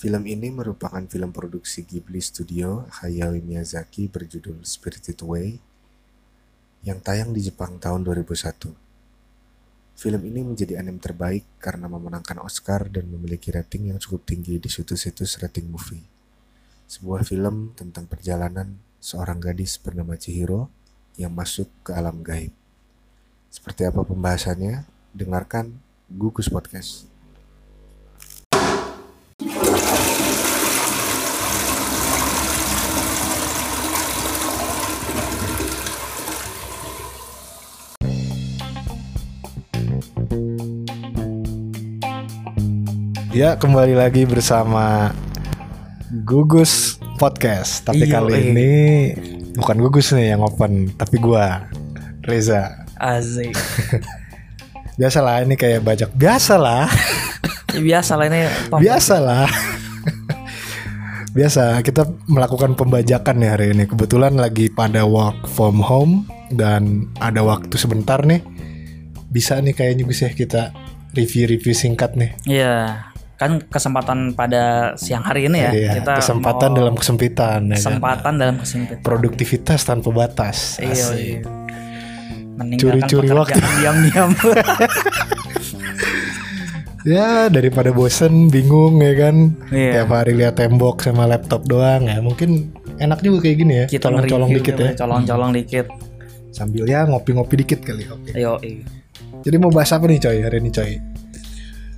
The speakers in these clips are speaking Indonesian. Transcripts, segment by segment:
Film ini merupakan film produksi Ghibli Studio Hayao Miyazaki berjudul Spirited Away yang tayang di Jepang tahun 2001. Film ini menjadi anime terbaik karena memenangkan Oscar dan memiliki rating yang cukup tinggi di situs-situs rating movie. Sebuah film tentang perjalanan seorang gadis bernama Chihiro yang masuk ke alam gaib. Seperti apa pembahasannya? Dengarkan Gugus Podcast. Ya, kembali lagi bersama Gugus Podcast. Tapi Iyo, kali eh. ini bukan Gugus nih yang open, tapi gua Reza. Asik. Biasalah ini kayak bajak. Biasalah. Ya, biasa lah ini. pem- Biasalah. Biasa kita melakukan pembajakan nih hari ini. Kebetulan lagi pada work from home dan ada waktu sebentar nih. Bisa nih kayaknya bisa kita review-review singkat nih. Iya. Kan kesempatan pada siang hari ini ya. Iya, kita kesempatan dalam kesempitan ya kan? kesempatan dalam kesempitan. produktivitas tanpa batas. Iya, iya. Curi-curi waktu. diam-diam. Ya daripada bosen, bingung ya kan. Iya. Tiap hari lihat tembok sama laptop doang ya. Mungkin enak juga kayak gini ya. Kita colong-colong dikit gitu, ya. Colong-colong dikit. Sambil ya ngopi-ngopi dikit kali. Oke. Ayo, iya. Jadi mau bahas apa nih coy hari ini coy?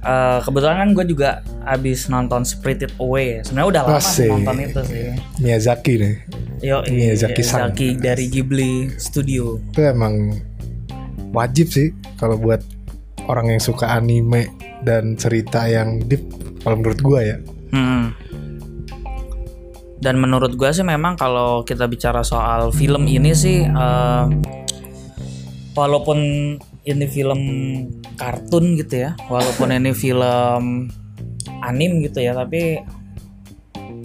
Eh, kebetulan kan gue juga abis nonton Spirited Away. Sebenarnya udah lama sih Asik. nonton itu sih. Miyazaki nih. Yo, Miyazaki-san. Miyazaki dari Ghibli Studio. Itu emang wajib sih kalau buat orang yang suka anime dan cerita yang deep kalau menurut gua ya. Hmm. Dan menurut gue sih memang kalau kita bicara soal film ini sih, eh, walaupun ini film kartun gitu ya, walaupun ini film anim gitu ya, tapi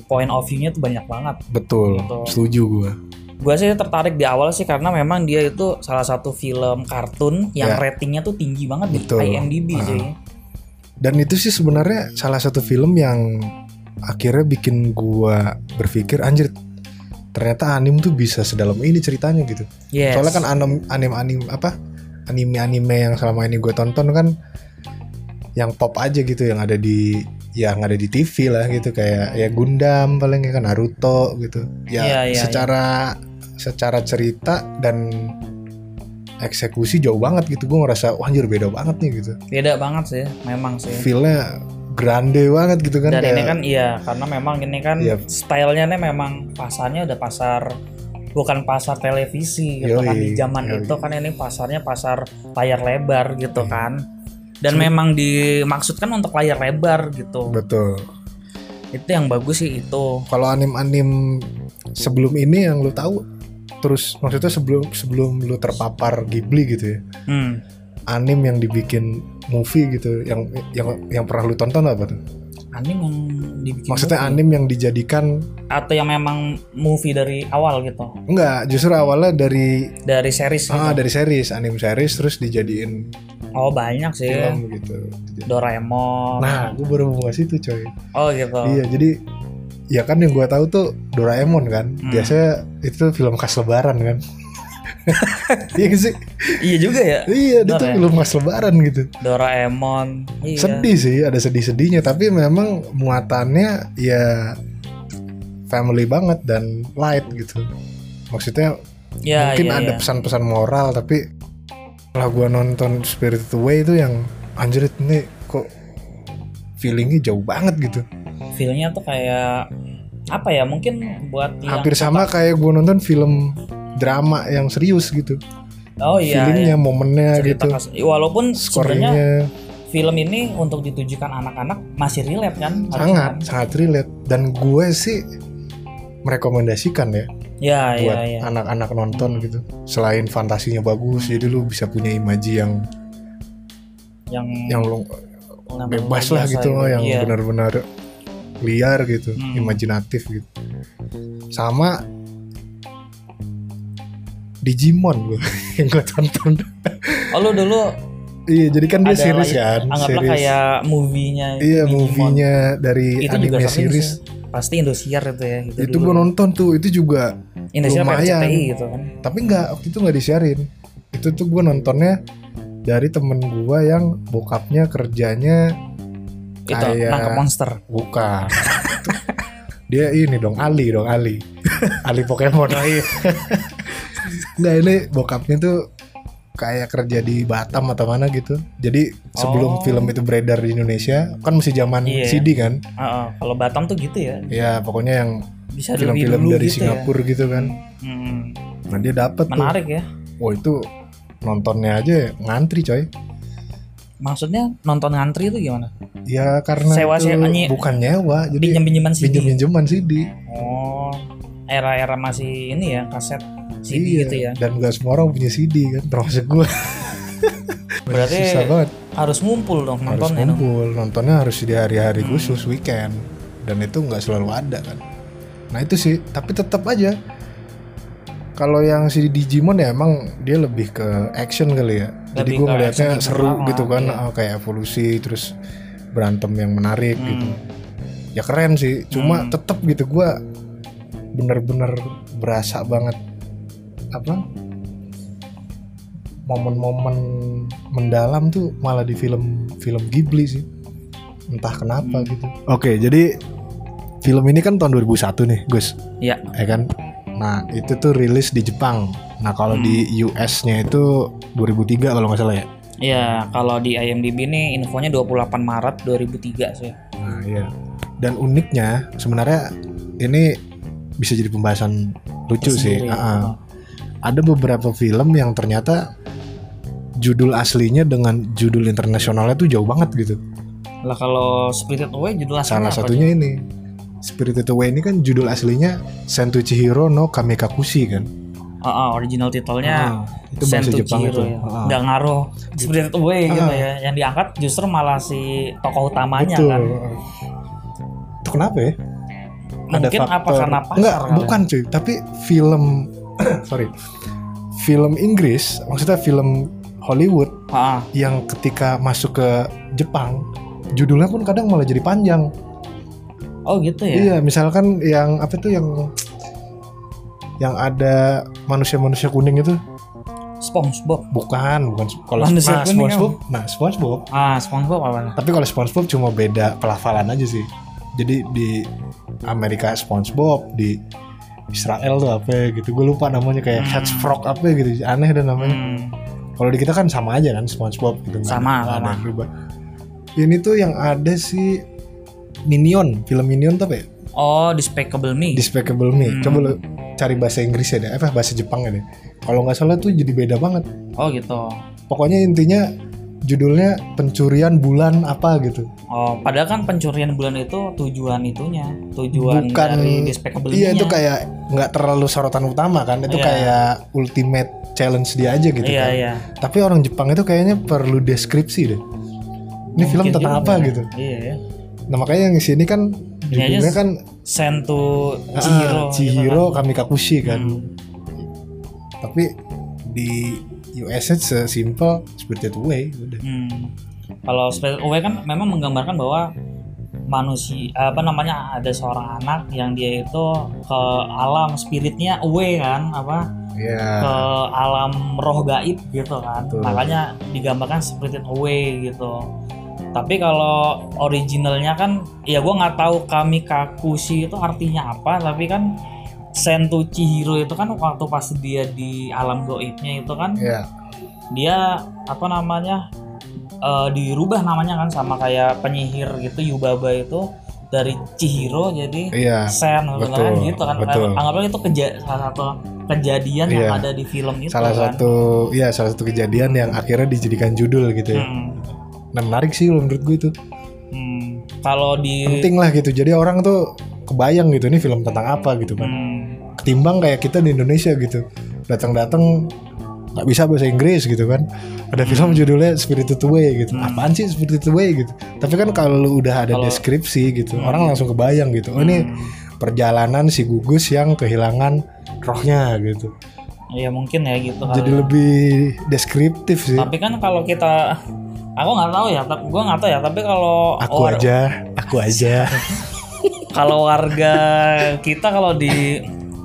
point of view-nya tuh banyak banget. Betul. Betul. Setuju gua. Gue sih tertarik di awal sih karena memang dia itu salah satu film kartun yang Ya. ratingnya tuh tinggi banget di Betul. IMDb Ah. cuy. Dan itu sih sebenarnya salah satu film yang akhirnya bikin gua berpikir anjir ternyata anim tuh bisa sedalam ini ceritanya gitu. Yes. Soalnya kan anim anim anim apa anime-anime yang selama ini gue tonton kan yang pop aja gitu yang ada di yang ada di TV lah gitu kayak ya Gundam paling ya kan Naruto gitu. Ya Iya, iya, secara secara cerita dan eksekusi jauh banget gitu gue ngerasa wah anjir beda banget nih gitu. Beda banget sih, memang sih. Feelnya grande banget gitu kan Dan kayak ini kan iya karena memang ini kan Iya. stylenya nih memang pasarnya udah pasar bukan pasar televisi gitu kan Yoi, di zaman yoi. itu kan ini pasarnya pasar layar lebar gitu Iya. kan. Dan memang dimaksudkan untuk layar lebar gitu. betul. Itu yang bagus sih itu. Kalau anim-anim sebelum ini yang lu tahu terus maksudnya sebelum sebelum lu terpapar Ghibli gitu ya. Hmm. anim yang dibikin movie gitu yang yang yang pernah lu tonton apa tuh? Anim yang dibikin Maksudnya movie. anim yang dijadikan atau yang memang movie dari awal gitu. enggak justru awalnya dari Dari series gitu. ah dari series anim series terus dijadiin Oh, banyak sih. film gitu. Doraemon. Nah, gue baru mau ngasih tuh coy. Oh gitu. Iya jadi ya kan yang gue tahu tuh Doraemon kan. Hmm. Biasanya itu film khas lebaran kan. Iya sih? Iya juga ya. Iya, itu tuh ya? khas lebaran gitu. Doraemon. Iya. Sedih sih, ada sedih-sedihnya, tapi memang muatannya ya family banget dan light gitu. Maksudnya Ya, mungkin iya, ada iya. pesan-pesan moral, tapi setelah gua nonton Spirited Away itu yang anjir ini kok feelingnya jauh banget gitu. Feelnya tuh kayak apa ya? Mungkin buat Hampir sama kayak gua nonton film drama yang serius gitu. Oh iya. Feelingnya, iya. momennya Cerita gitu. kas- Walaupun sebenarnya Skornya film ini untuk ditujukan anak-anak masih relate kan? sangat Harusnya. sangat relate dan gue sih merekomendasikan ya Ya, buat ya, ya. anak-anak nonton gitu. Selain fantasinya bagus, jadi lu bisa punya imaji yang Yang yang lu bebas lah biasa gitu, yang Iya. benar-benar liar gitu, Hmm. imajinatif gitu. Sama Digimon gue yang gue tonton. Oh lu dulu Iya, jadi kan dia ada series kan, anggaplah series. kayak movie-nya Iya, movie-nya dari itu juga anime serius series. pasti Indosiar itu ya itu, Itu gue nonton tuh, itu juga Indosiar apa lumayan. RCTI gitu kan tapi nggak waktu itu nggak disiarin. Itu tuh gue nontonnya dari temen gue yang bokapnya kerjanya itu Kayak- nangkep monster bukan. dia ini dong Ali dong Ali. Ali Pokemon. oh iya Nggak ini bokapnya tuh kayak kerja di Batam atau mana gitu. Jadi sebelum Oh. film itu beredar di Indonesia kan masih zaman Iya. CD kan. Heeh, kalau Batam tuh gitu ya Ya pokoknya yang bisa film-film dari gitu Singapura gitu kan. ya Hmm, Nah dia dapet tuh. menarik ya Wah itu nontonnya aja ngantri coy. maksudnya nonton ngantri itu gimana Ya karena Sewa- itu sewa- nyi- bukan nyewa, jadi pinjam pinjaman CD pinjam pinjaman CD. oh era-era masih ini ya kaset CD Iya, gitu ya Dan gak semua orang punya CD kan, termasuk gue. Berarti susah banget. harus ngumpul dong Harus nontonnya dong. ngumpul, nontonnya harus di hari-hari Hmm. khusus weekend, dan itu nggak selalu ada kan. Nah itu sih, tapi tetap aja. Kalau yang si Digimon ya emang dia lebih ke action kali ya. Jadi Lebih gue ke ngeliatnya action seru gitu kan, iya. ah, kayak evolusi terus berantem yang menarik Hmm. gitu. Ya keren sih, cuma Hmm. tetap gitu gue bener-bener berasa banget apa momen-momen mendalam tuh malah di film film Ghibli sih entah kenapa Hmm. gitu oke jadi film ini kan tahun 2001 nih Gus ya ya kan nah itu tuh rilis di Jepang nah kalau Hmm. di US-nya itu 2003 kalau nggak salah ya Ya, kalau di IMDb nih infonya 28 Maret 2003 sih. nah iya dan uniknya sebenarnya ini bisa jadi pembahasan lucu sih Tersendiri. Ah, ah. Ada beberapa film yang ternyata judul aslinya dengan judul internasionalnya tuh jauh banget gitu. Lah kalau Spirited Away judul aslinya Salah apa satunya ini Spirited Away ini kan judul aslinya Sentu Chihiro no Kamikakushi kan. Ah, ah, original titelnya Ah, itu bahasa Sentu Jepang Chihiro itu. ya. Ah. Nggak ngaruh Spirited Away gitu Ah. ya. Yang diangkat justru malah si tokoh utamanya Betul. kan. Itu kenapa ya? Mungkin apa karena pasar Enggak, kali. bukan cuy, tapi film sorry. Film Inggris, maksudnya film Hollywood Ah, ah. yang ketika masuk ke Jepang, judulnya pun kadang malah jadi panjang. Oh gitu ya. Iya, misalkan yang apa tuh yang yang ada manusia-manusia kuning itu SpongeBob. bukan, bukan kalau nah, SpongeBob, nah SpongeBob. Ah, SpongeBob apa? Tapi kalau SpongeBob cuma beda pelafalan aja sih. Jadi di Amerika SpongeBob, di Israel tuh apa ya gitu. Gue lupa namanya kayak Hmm. Hedgehog apa ya gitu. Aneh dan namanya. Hmm. Kalau di kita kan sama aja kan SpongeBob gitu. nggak Sama, ada, sama. berubah. Ini tuh yang ada si Minion, film Minion tuh apa ya? Oh, Despicable Me. Despicable Me. Hmm. Coba lu cari bahasa Inggrisnya deh, apa bahasa Jepangnya deh. Kalau nggak salah tuh jadi beda banget. oh gitu. Pokoknya intinya judulnya pencurian bulan apa gitu. Oh, padahal kan pencurian bulan itu tujuan itunya, tujuan Bukan- dari Despicable Iya itu kayak nggak terlalu sorotan utama kan. Itu Iya. kayak ultimate challenge dia aja gitu Iya, kan. iya. Tapi orang Jepang itu kayaknya perlu deskripsi deh. Ini film Mungkin tentang juga. apa gitu. Iya, ya. Nah makanya yang di sini kan judulnya kan Sentu ah, Chihiro. Chihiro gitu Kamikakushi kan. kan. Hmm. Tapi di US sesimpel Spirited Away udah. Hmm. Kalau Spirited Away kan memang menggambarkan bahwa manusia apa namanya ada seorang anak yang dia itu ke alam spiritnya away kan apa Iya. ke alam roh gaib gitu kan Betul. makanya digambarkan spirited away gitu tapi kalau originalnya kan ya gue nggak tahu kami kakushi itu artinya apa tapi kan Sentu Chihiro itu kan waktu pas dia di alam goibnya itu kan Iya. dia apa namanya eh, dirubah namanya kan sama kayak penyihir gitu Yubaba itu dari Chihiro jadi Iya. Sen gitu betul, kan gitu kan betul. anggaplah itu keja salah satu kejadian yang Iya. ada di film itu Salah kan satu ya salah satu kejadian yang akhirnya dijadikan judul gitu ya. Hmm, Nah menarik sih menurut gue itu. hmm. kalau di Penting lah gitu. Jadi orang tuh kebayang gitu ini film tentang apa gitu kan. hmm, Ketimbang kayak kita di Indonesia gitu. Datang-datang nggak bisa bahasa Inggris gitu kan. Ada film judulnya Spirited Away gitu. Hmm. Apaan sih Spirited Away gitu. Tapi kan kalau lu udah ada Kalau- deskripsi gitu, Hmm. orang langsung kebayang gitu. Oh ini hmm, perjalanan si gugus yang kehilangan rohnya gitu. ya mungkin ya gitu Jadi ya. lebih deskriptif sih. tapi kan kalau kita aku nggak tahu ya tapi gue nggak tahu ya tapi kalau Aku war- aja, aku aja. kalau warga kita kalau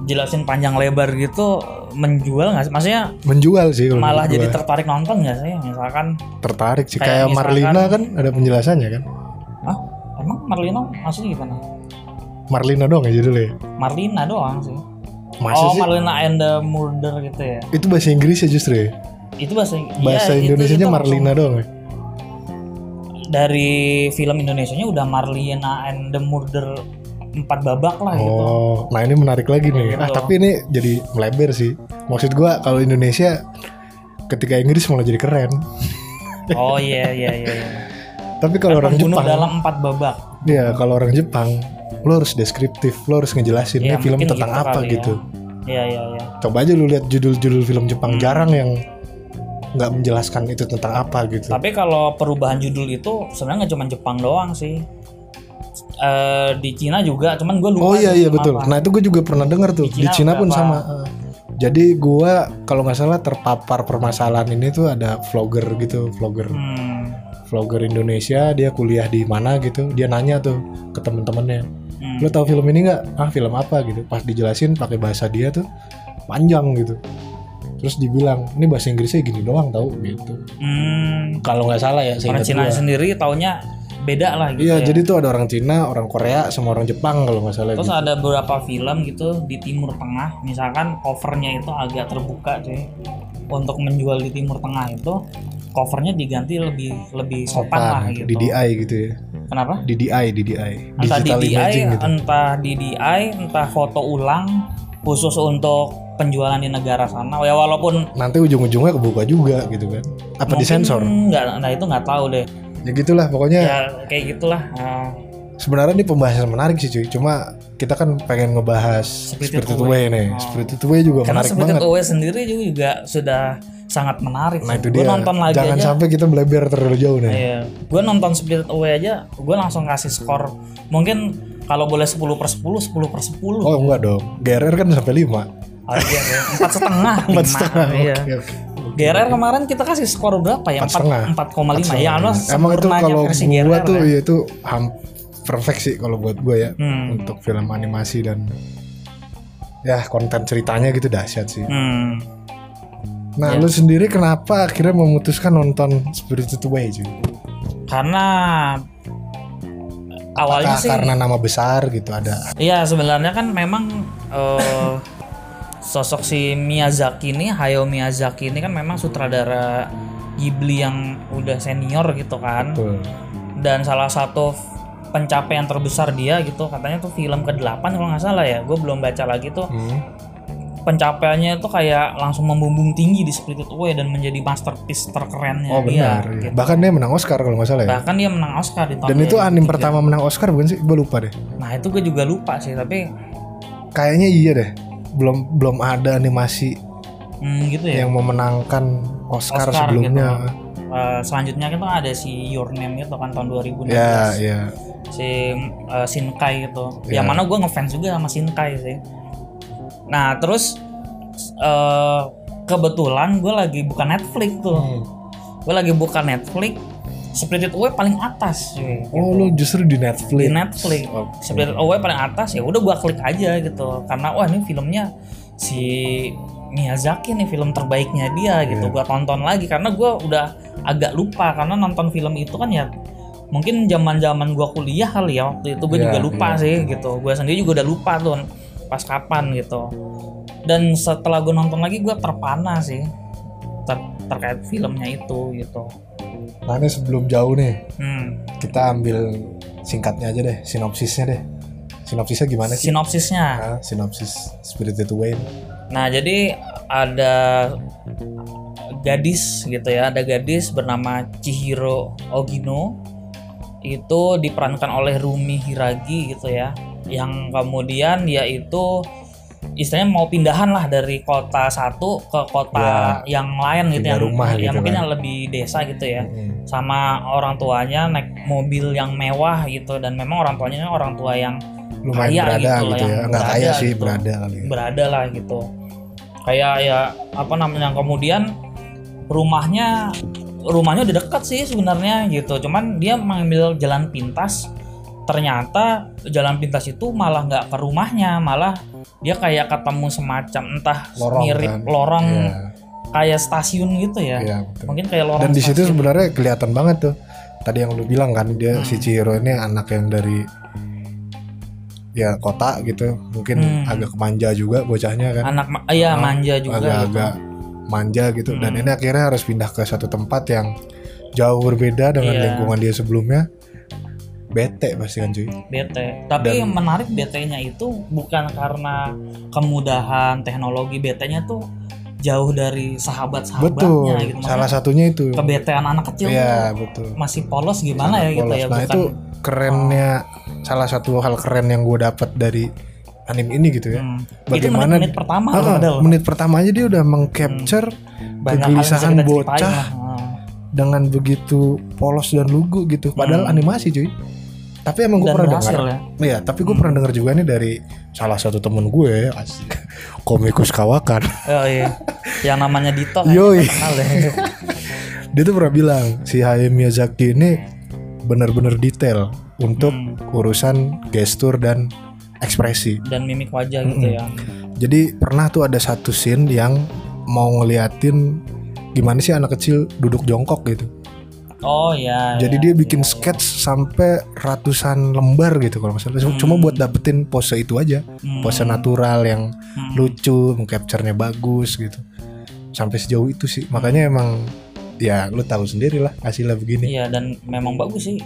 dijelasin panjang lebar gitu menjual nggak sih maksudnya Menjual sih kalau malah jadi gua. tertarik nonton nggak sih misalkan tertarik sih kayak kayak misalkan- Marlina kan ada penjelasannya kan. ah emang Marlina maksudnya gimana Marlina doang ya judulnya. Marlina doang sih Masa oh sih? Marlina and the Murder gitu ya Itu bahasa Inggris ya justru ya. itu bahasa Bahasa iya, itu- Indonesianya itu Marlina doang ya. dari film Indonesianya udah Marlina and the Murder empat babak lah gitu Oh, nah ini menarik lagi nih. Gitu. Ah, tapi ini jadi melebar sih. Maksud gua kalau Indonesia ketika Inggris malah jadi keren. oh iya iya iya iya. Tapi kalau orang Jepang, dalam empat babak ya kalau orang Jepang, lo harus deskriptif, lo harus ngejelasin Ya, ini film tentang gitu apa ya. gitu. iya iya iya Coba aja lu lihat judul-judul film Jepang Hmm. jarang yang nggak menjelaskan itu tentang apa gitu. Tapi kalau perubahan judul itu sebenarnya nggak cuma Jepang doang sih. Eh di Cina juga, cuman gue lupa. Oh iya iya betul. kenapa. Nah itu gue juga pernah dengar tuh Di di Cina pun sama. Jadi gue kalau nggak salah terpapar permasalahan ini tuh ada vlogger gitu, vlogger, Hmm, vlogger Indonesia dia kuliah di mana gitu, dia nanya tuh ke temen-temennya, hmm. lo tahu film ini nggak? Ah film apa gitu? Pas dijelasin pakai bahasa dia tuh panjang gitu. Terus dibilang ini bahasa Inggrisnya gini doang tahu gitu. Hmm, Kalau nggak salah ya, orang Cina gua. sendiri taunya beda lah gitu. Iya, ya. jadi tuh ada orang Cina, orang Korea, sama orang Jepang kalau nggak salah Terus gitu. ada beberapa film gitu di Timur Tengah, misalkan covernya itu agak terbuka cuy. Untuk menjual di Timur Tengah itu covernya diganti lebih lebih sopan, lah gitu. DDI gitu ya. Kenapa? DDI, DDI, entah digital DDI, imaging gitu. entah DDI, entah foto ulang khusus untuk penjualan di negara sana. Ya walaupun Nanti ujung-ujungnya kebuka juga gitu kan. Apa disensor? Nggak, nah itu nggak tahu deh. Ya gitulah pokoknya. Ya kayak gitulah. Nah, Sebenarnya ini pembahasan menarik sih cuy. Cuma kita kan pengen ngebahas Spirited Spirited, Away. Nih. Oh. Spirited Away juga karena menarik Spirited banget. Away sendiri juga, juga sudah sangat menarik. Nah itu dia. nonton lagi Jangan aja. sampai kita melebar terlalu jauh nih. Iya. Gue nonton Spirited Away aja, gue langsung kasih skor. Mungkin kalau boleh 10 per 10, 10 per 10. Oh enggak dong. GRR kan sampai 5 Oh, iya, iya. Empat setengah. Empat setengah. Iya. Oke, oke. GRR kemarin kita kasih skor berapa ya? Empat setengah. 4,5 ya. Emang itu kalau gua tuh ya. ya itu ham- perfect sih kalau buat gua ya. Hmm. Untuk film animasi dan ya konten ceritanya gitu dahsyat sih. Hmm. Nah, Ya. lu sendiri kenapa akhirnya memutuskan nonton Spirited Away cuy? Karena awalnya Apakah sih karena nama besar gitu ada Iya sebenarnya kan memang eh, sosok si Miyazaki ini Hayao Miyazaki ini kan memang sutradara Ghibli yang udah senior gitu kan tuh dan salah satu pencapaian terbesar dia gitu katanya tuh film ke-8 kalau nggak salah ya gue belum baca lagi tuh Hmm. pencapaiannya itu kayak langsung membumbung tinggi di Spirited Away dan menjadi masterpiece terkerennya Oh dia benar. iya. gitu. Bahkan dia menang Oscar kalau nggak salah ya. bahkan dia menang Oscar di tahun Dan itu anim 2003. pertama menang Oscar bukan sih? Gue lupa deh. nah itu gue juga lupa sih tapi Kayaknya iya deh. Belum belum ada animasi hmm, gitu ya yang memenangkan Oscar, Oscar sebelumnya. Eh, selanjutnya kan ada si Your Name itu kan tahun 2016 Ya, ya. si eh, Shinkai gitu Ya. yang mana gue ngefans juga sama Shinkai sih nah terus eh, kebetulan gue lagi buka Netflix tuh Hmm. gue lagi buka Netflix Spirited Away paling atas cuy. Oh, lu justru di Netflix. di Netflix. Oke. Spirited Away paling atas ya udah gua klik aja gitu. Karena wah ini filmnya si Miyazaki nih film terbaiknya dia gitu. Iya. gua tonton lagi karena gua udah agak lupa. Karena nonton film itu kan ya mungkin zaman zaman gua kuliah kali ya waktu itu gue Iya, juga lupa iya. sih gitu. Gua sendiri juga udah lupa tuh pas kapan gitu. Dan setelah gue nonton lagi gua terpana sih ter- terkait filmnya itu gitu Nah, ini sebelum jauh nih, hmm. kita ambil singkatnya aja deh, sinopsisnya deh. Sinopsisnya gimana sih? sinopsisnya Nah, sinopsis Spirited Away. Nah, jadi ada gadis gitu ya, ada gadis bernama Chihiro Ogino. Itu diperankan oleh Rumi Hiragi gitu ya. Yang kemudian dia itu istilahnya mau pindahan lah dari kota satu ke kota yang lain gitu yang rumah yang gitu mungkin kan. yang lebih desa gitu ya Hmm. sama orang tuanya naik mobil yang mewah gitu dan memang orang tuanya orang tua yang Lumayan Kaya berada gitu gitu, lah, ya. yang Enggak kaya sih, gitu. berada kali ya. berada lah gitu. kayak ya apa namanya kemudian rumahnya rumahnya udah dekat sih sebenarnya gitu cuman dia mengambil jalan pintas ternyata jalan pintas itu malah nggak ke rumahnya malah dia kayak ketemu semacam entah Lorong, mirip kan? lorong Iya. kayak stasiun gitu ya Iya, betul. mungkin kayak lorong Dan di situ sebenarnya kelihatan banget tuh. Tadi yang lu bilang kan dia Hmm. si Chihiro ini anak yang dari ya kota gitu, mungkin Hmm. agak manja juga bocahnya kan. anak ma- iya Oh, manja juga gitu. agak-agak manja gitu dan Hmm. ini akhirnya harus pindah ke satu tempat yang jauh berbeda dengan Iya. lingkungan dia sebelumnya bete pasti kan cuy bete tapi Dan- yang menarik BT-nya itu bukan karena kemudahan teknologi BT-nya tuh jauh dari sahabat-sahabatnya betul gitu salah Maksudnya satunya itu kebetean anak kecil iya tuh betul masih polos gimana ya gitu Polos. ya nah bukan itu kerennya salah satu hal keren yang gue dapat dari anime ini gitu ya Hmm. Bagaimana- itu menit, pertama Ah, loh, ada loh. menit pertama aja dia udah mengcapture bisa kegelisahan bocah. Hmm. dengan begitu polos dan lugu gitu padahal Hmm. animasi cuy tapi emang gue pernah dengar ya Iya, tapi gue pernah dengar juga nih dari salah satu temen gue, asik, komikus kawakan. oh, iya. yang namanya Dito kan Yoi. kenal ya Dia tuh pernah bilang si Hayao Miyazaki ini benar-benar detail untuk Hmm. urusan gestur dan ekspresi. dan mimik wajah gitu ya Jadi pernah tuh ada satu scene yang mau ngeliatin gimana sih anak kecil duduk jongkok gitu. Oh ya Jadi ya, dia bikin ya, ya. sketch sampai ratusan lembar gitu kalau nggak salah. Cuma Hmm. buat dapetin pose itu aja, Hmm. pose natural yang Hmm. lucu, mengcapture-nya bagus gitu. Sampai sejauh itu sih. Makanya emang ya lu tahu sendiri lah hasilnya begini. Iya dan memang bagus sih.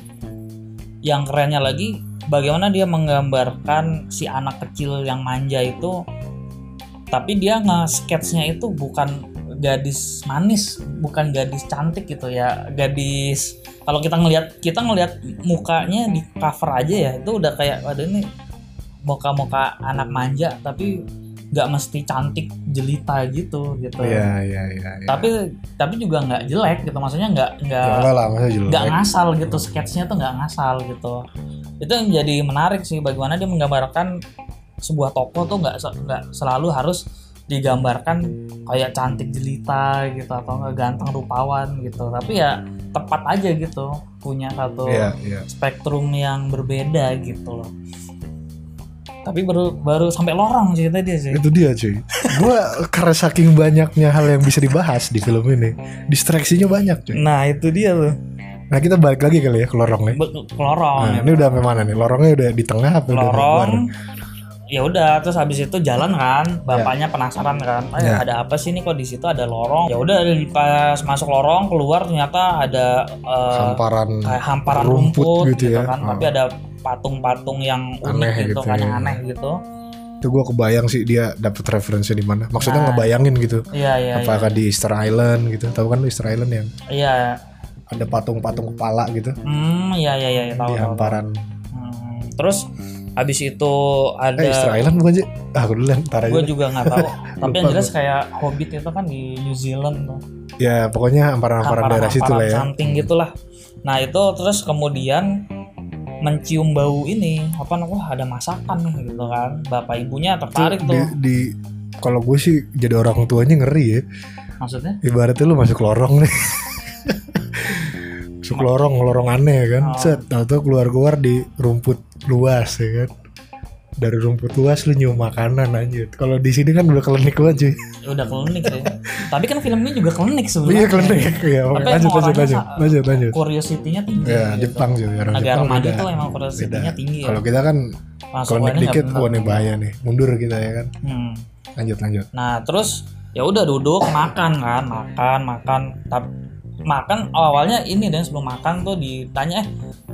Yang kerennya lagi bagaimana dia menggambarkan si anak kecil yang manja itu tapi dia nge-sketchnya itu bukan gadis manis, bukan gadis cantik gitu ya. Gadis kalau kita ngelihat kita ngelihat mukanya di cover aja ya itu udah kayak waduh ini muka-muka anak manja tapi nggak mesti cantik jelita gitu gitu. Iya, iya, iya. iya. Tapi tapi juga nggak jelek gitu maksudnya nggak nggak Ya, nggak ngasal gitu sketsnya tuh nggak ngasal gitu itu yang jadi menarik sih bagaimana dia menggambarkan sebuah tokoh tuh nggak nggak selalu harus digambarkan kayak cantik jelita gitu atau nggak ganteng rupawan gitu tapi ya tepat aja gitu punya satu Iya, iya. spektrum yang berbeda gitu loh tapi baru baru sampai lorong sih tadi sih Itu dia cuy. Gua karena saking banyaknya hal yang bisa dibahas di film ini, distraksinya banyak cuy. nah itu dia tuh Nah kita balik lagi kali ya ke lorong nih. Be- ke lorong Nah, ini udah sampai mana nih? Lorongnya udah di tengah apa udah lorong ya udah terus habis itu jalan kan bapaknya penasaran kan "Eh, Ya. ada apa sih nih kok di situ ada lorong ya udah pas masuk lorong keluar ternyata ada eh, Hamparan kayak hamparan rumput rumput, gitu gitu, ya. kan Oh. tapi ada patung-patung yang unik Aneh gitu, gitu kan yang ya. aneh gitu itu gue kebayang sih dia dapet referensi di mana. Maksudnya Nah. ngebayangin gitu. iya iya Apakah di Easter Island gitu? Tahu kan Easter Island yang iya ada patung-patung kepala gitu hmm iya iya iya tahu di tahu, tahu. hamparan. Hmm, terus habis itu ada Eh Easter Island bukan sih? Ah, aku duluan, ntar aja. gue juga nggak tahu tapi yang jelas kayak Hobbit itu kan di New Zealand tuh Ya pokoknya hamparan-hamparan daerah situ lah ya. samping gitulah. Nah itu terus kemudian mencium bau ini apa namanya ada masakan nih gitu kan bapak ibunya tertarik Di, tuh di kalau gue sih jadi orang tuanya ngeri ya. maksudnya Ibaratnya lu masuk lorong nih. masuk lorong, lorong aneh kan. Oh. Set, atau keluar-keluar di rumput luas ya kan. Dari rumput luas lu nyium makanan aja. Kalau di sini kan udah klinik banget cuy. Ya udah klinik sih tapi kan film ini juga klinik sebenarnya Iya klinik. Iya, Tapi lanjut lanjut lanjut. Lanjut lanjut. curiosity-nya tinggi Ya, gitu. Jepang cuy. Orang negara Jepang beda. tuh emang curiosity-nya tinggi ya Kalau kita kan klinik ini dikit, wah bener. bahaya nih. Mundur kita ya kan. Hmm. Lanjut lanjut. Nah terus ya udah duduk makan kan makan makan tapi makan awalnya ini dan sebelum makan tuh ditanya eh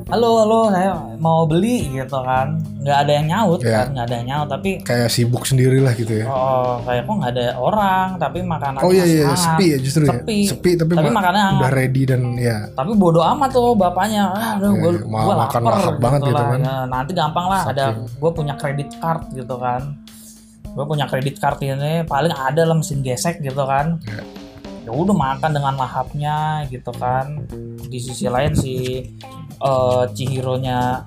halo halo saya mau beli gitu kan nggak ada yang nyaut Iya. kan nggak ada yang nyaut tapi Kayak sibuk sendiri lah gitu ya. oh kayak kok nggak ada orang tapi makanan Oh iya masih iya hangat. sepi ya justru ya. Sepi. Sepi tapi, Tapi ma- makannya hangat. udah ready dan ya tapi bodo amat tuh bapaknya ah udah Iya, gue iya. Mau gue makan lapar lahap banget gitu lah. kan. Ya, nanti gampang lah ada Saking- gue punya kredit card gitu kan gue punya kredit card ini paling ada lah mesin gesek gitu kan Iya. Ya udah makan dengan lahapnya gitu kan. Di sisi lain si eh, Chihiro-nya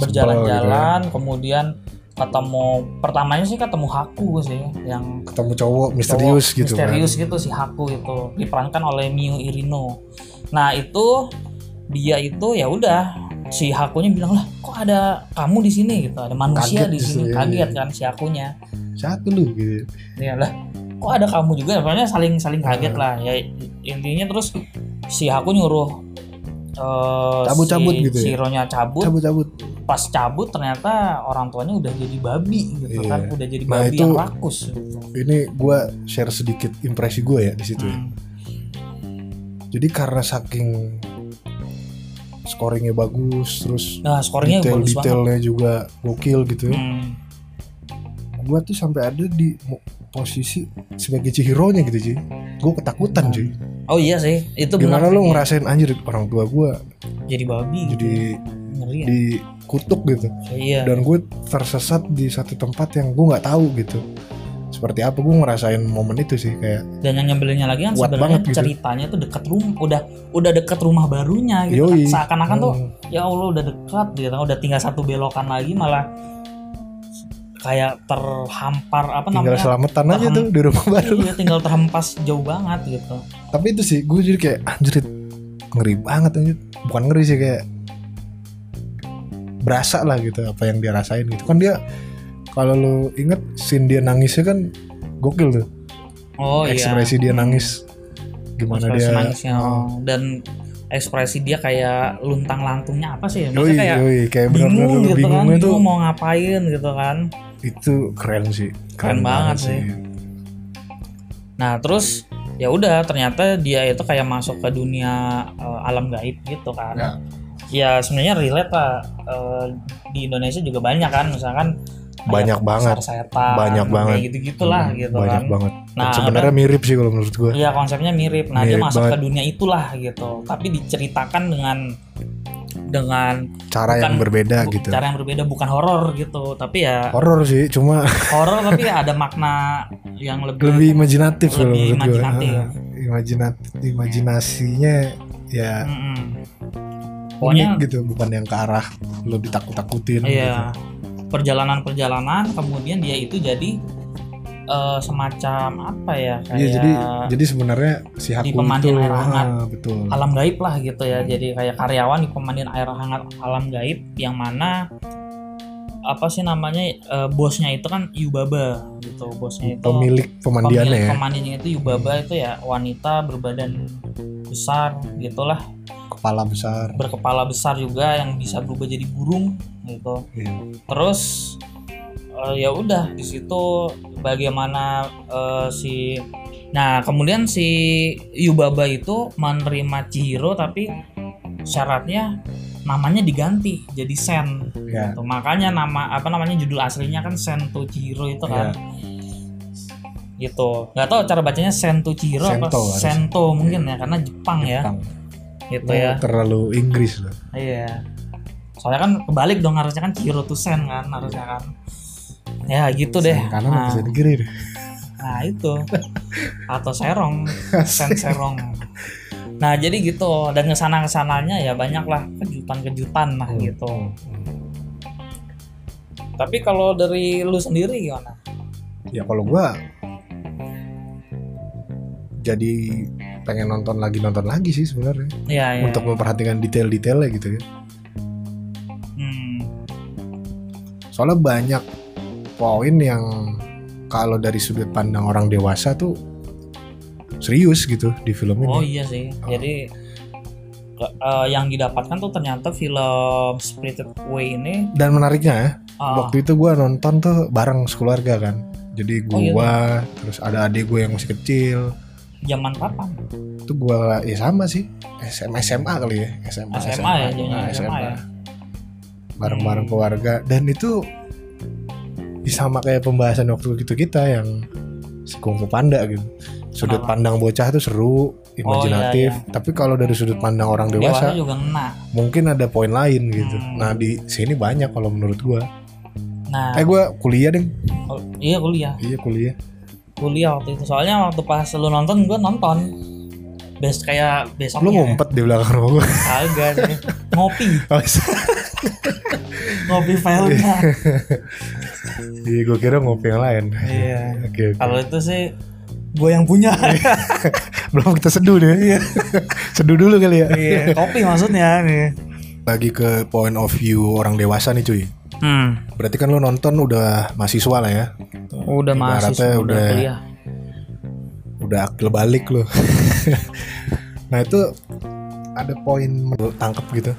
berjalan-jalan gitu ya. kemudian ketemu pertamanya sih ketemu Haku sih yang ketemu cowok misterius cowok gitu misterius kan gitu si Haku itu diperankan oleh Miu Irino. Nah itu dia itu ya udah si Hakunya bilang lah kok ada kamu di sini? Gitu ada manusia Kaget di sini. kaget iya. kan si Hakunya. Satu lu gitu. Ya lah kok ada kamu juga pokoknya saling saling kaget Hmm. lah ya intinya terus si Haku nyuruh eh, Cabut-cabut si, gitu ya? si Hironya cabut cabut cabut pas cabut ternyata orang tuanya udah jadi babi gitu Iya. kan udah jadi Nah, babi itu- yang rakus gitu. ini gue share sedikit impresi gue ya di situ ya. Hmm. jadi karena saking scoringnya bagus terus nah skornya detail bagus banget detailnya juga gokil gitu ya Hmm. gue tuh sampai ada di posisi sebagai Chihiro nya gitu sih gue ketakutan cuy oh iya sih itu gimana benar lu sih. ngerasain anjir orang tua gue jadi babi jadi ngeri ya dikutuk gitu iya dan gue tersesat di satu tempat yang gue nggak tahu gitu seperti apa gue ngerasain momen itu sih kayak dan yang nyebelinnya lagi kan sebenarnya banget gitu. ceritanya tuh deket rumah udah udah deket rumah barunya gitu Yoi. kan. seakan-akan tuh Hmm. ya Allah udah dekat gitu udah tinggal satu belokan lagi malah kayak terhampar apa tinggal namanya? selamatan aja tuh di rumah baru. Iya tinggal terhempas jauh banget gitu. Tapi itu sih gue jadi kayak anjir ngeri banget anjir. Bukan ngeri sih kayak berasa lah gitu apa yang dia rasain gitu. Kan dia kalau lu inget scene dia nangisnya kan gokil tuh. Oh iya. Ekspresi dia nangis. Gimana Ekspresi dia nangisnya oh. dan ekspresi dia kayak luntang lantungnya apa sih ya? Yoi, Maksudnya kayak yoi, kayak bingung benar-benar gitu kan bingungnya tuh. bingung mau ngapain gitu kan itu keren sih Keren banget sih. nah terus ya udah ternyata dia itu kayak masuk ke dunia eh, alam gaib gitu kan Ya. ya sebenarnya relate lah Eh, di Indonesia juga banyak kan misalkan Banyak banget. setan Banyak banget. gitu gitulah Hmm, gitu banyak kan banget Nah, sebenarnya mirip sih kalau menurut gue Iya konsepnya mirip. Nah dia Mirip masuk banget. ke dunia itulah gitu. Tapi diceritakan dengan dengan cara yang bukan- berbeda bu- gitu cara yang berbeda bukan horor gitu. Tapi ya horor sih cuma horor tapi ya ada makna yang lebih, lebih imajinatif lebih menurut gue imajinatif. imajinat imajinasinya ya Mm-mm. Pokoknya unik gitu bukan yang ke arah lo ditakut-takutin iya perjalanan-perjalanan kemudian dia itu jadi eh, semacam apa ya kayak Iya jadi jadi sebenarnya si di Haku pemandian itu air hangat. ah, betul. Alam gaib lah gitu ya jadi kayak karyawan di pemandian air hangat alam gaib yang mana apa sih namanya eh, bosnya itu kan Yubaba gitu bosnya itu pemilik pemandiannya pemilik ya. pemandiannya itu Yubaba itu ya wanita berbadan besar gitulah. Kepala besar. Berkepala besar juga yang bisa berubah jadi burung gitu. Iya. terus eh, ya udah di situ bagaimana eh, si nah kemudian si Yubaba itu menerima Chihiro tapi syaratnya namanya diganti jadi Sen ya gitu. makanya nama apa namanya judul aslinya kan Sen to Chihiro itu kan gitu nggak tahu cara bacanya Sen to Chihiro apa Sento harus. Sento mungkin ya karena Jepang ya Jepang. gitu Oh, ya terlalu Inggris loh Iya. Soalnya kan kebalik dong harusnya kan Chihiro to Sen kan harusnya kan. Ya gitu deh. karena Nah, bisa negeri deh nah itu. Atau serong, sen serong. Nah jadi gitu dan ke sana ke sananya ya banyak lah kejutan-kejutan lah Hmm. gitu. Tapi kalau dari lu sendiri gimana? ya kalau gua jadi pengen nonton lagi nonton lagi sih sebenarnya Iya ya. untuk memperhatikan detail-detailnya gitu ya Hmm, soalnya banyak poin yang kalau dari sudut pandang orang dewasa tuh serius gitu di film ini. Oh iya sih. Jadi ke- eh, yang didapatkan tuh ternyata film Spirited Away ini dan menariknya ya ah, waktu itu gua nonton tuh bareng sekeluarga kan. Jadi Oh, iya terus ada adik gue yang masih kecil. Zaman kapan? itu gua ya sama sih. SMA SMA kali ya SMA SMA ya, jadinya Nah, SMA ya. bareng-bareng Hmm. keluarga. Dan itu ya sama kayak pembahasan waktu itu kita yang si Kung Fu Panda gitu sudut Kenapa? pandang bocah tuh seru imajinatif tapi kalau dari sudut pandang orang Oh, Dewasa dewasa juga ngena. mungkin ada poin lain gitu Hmm. nah di sini banyak kalau menurut gua Nah, eh gua kuliah deh oh, iya kuliah. iya kuliah Kuliah waktu itu. Soalnya waktu pas lu nonton gue nonton. Best kayak besoknya. lu ya. ngumpet di belakang rumah gua Kagak sih. Ngopi, Oh, ngopi filenya. Iya, gue kira ngopi yang lain. Iya. Oke, oke. Kalau itu sih gue yang punya. Belum kita seduh deh. Iya. seduh dulu kali ya. Iya, kopi maksudnya nih. Lagi ke point of view orang dewasa nih cuy. Hmm, Berarti kan lu nonton udah mahasiswa lah ya. udah Ibaratnya mahasiswa, udah udah- kuliah. Udah akil balik lu. nah itu ada poin lu tangkep gitu.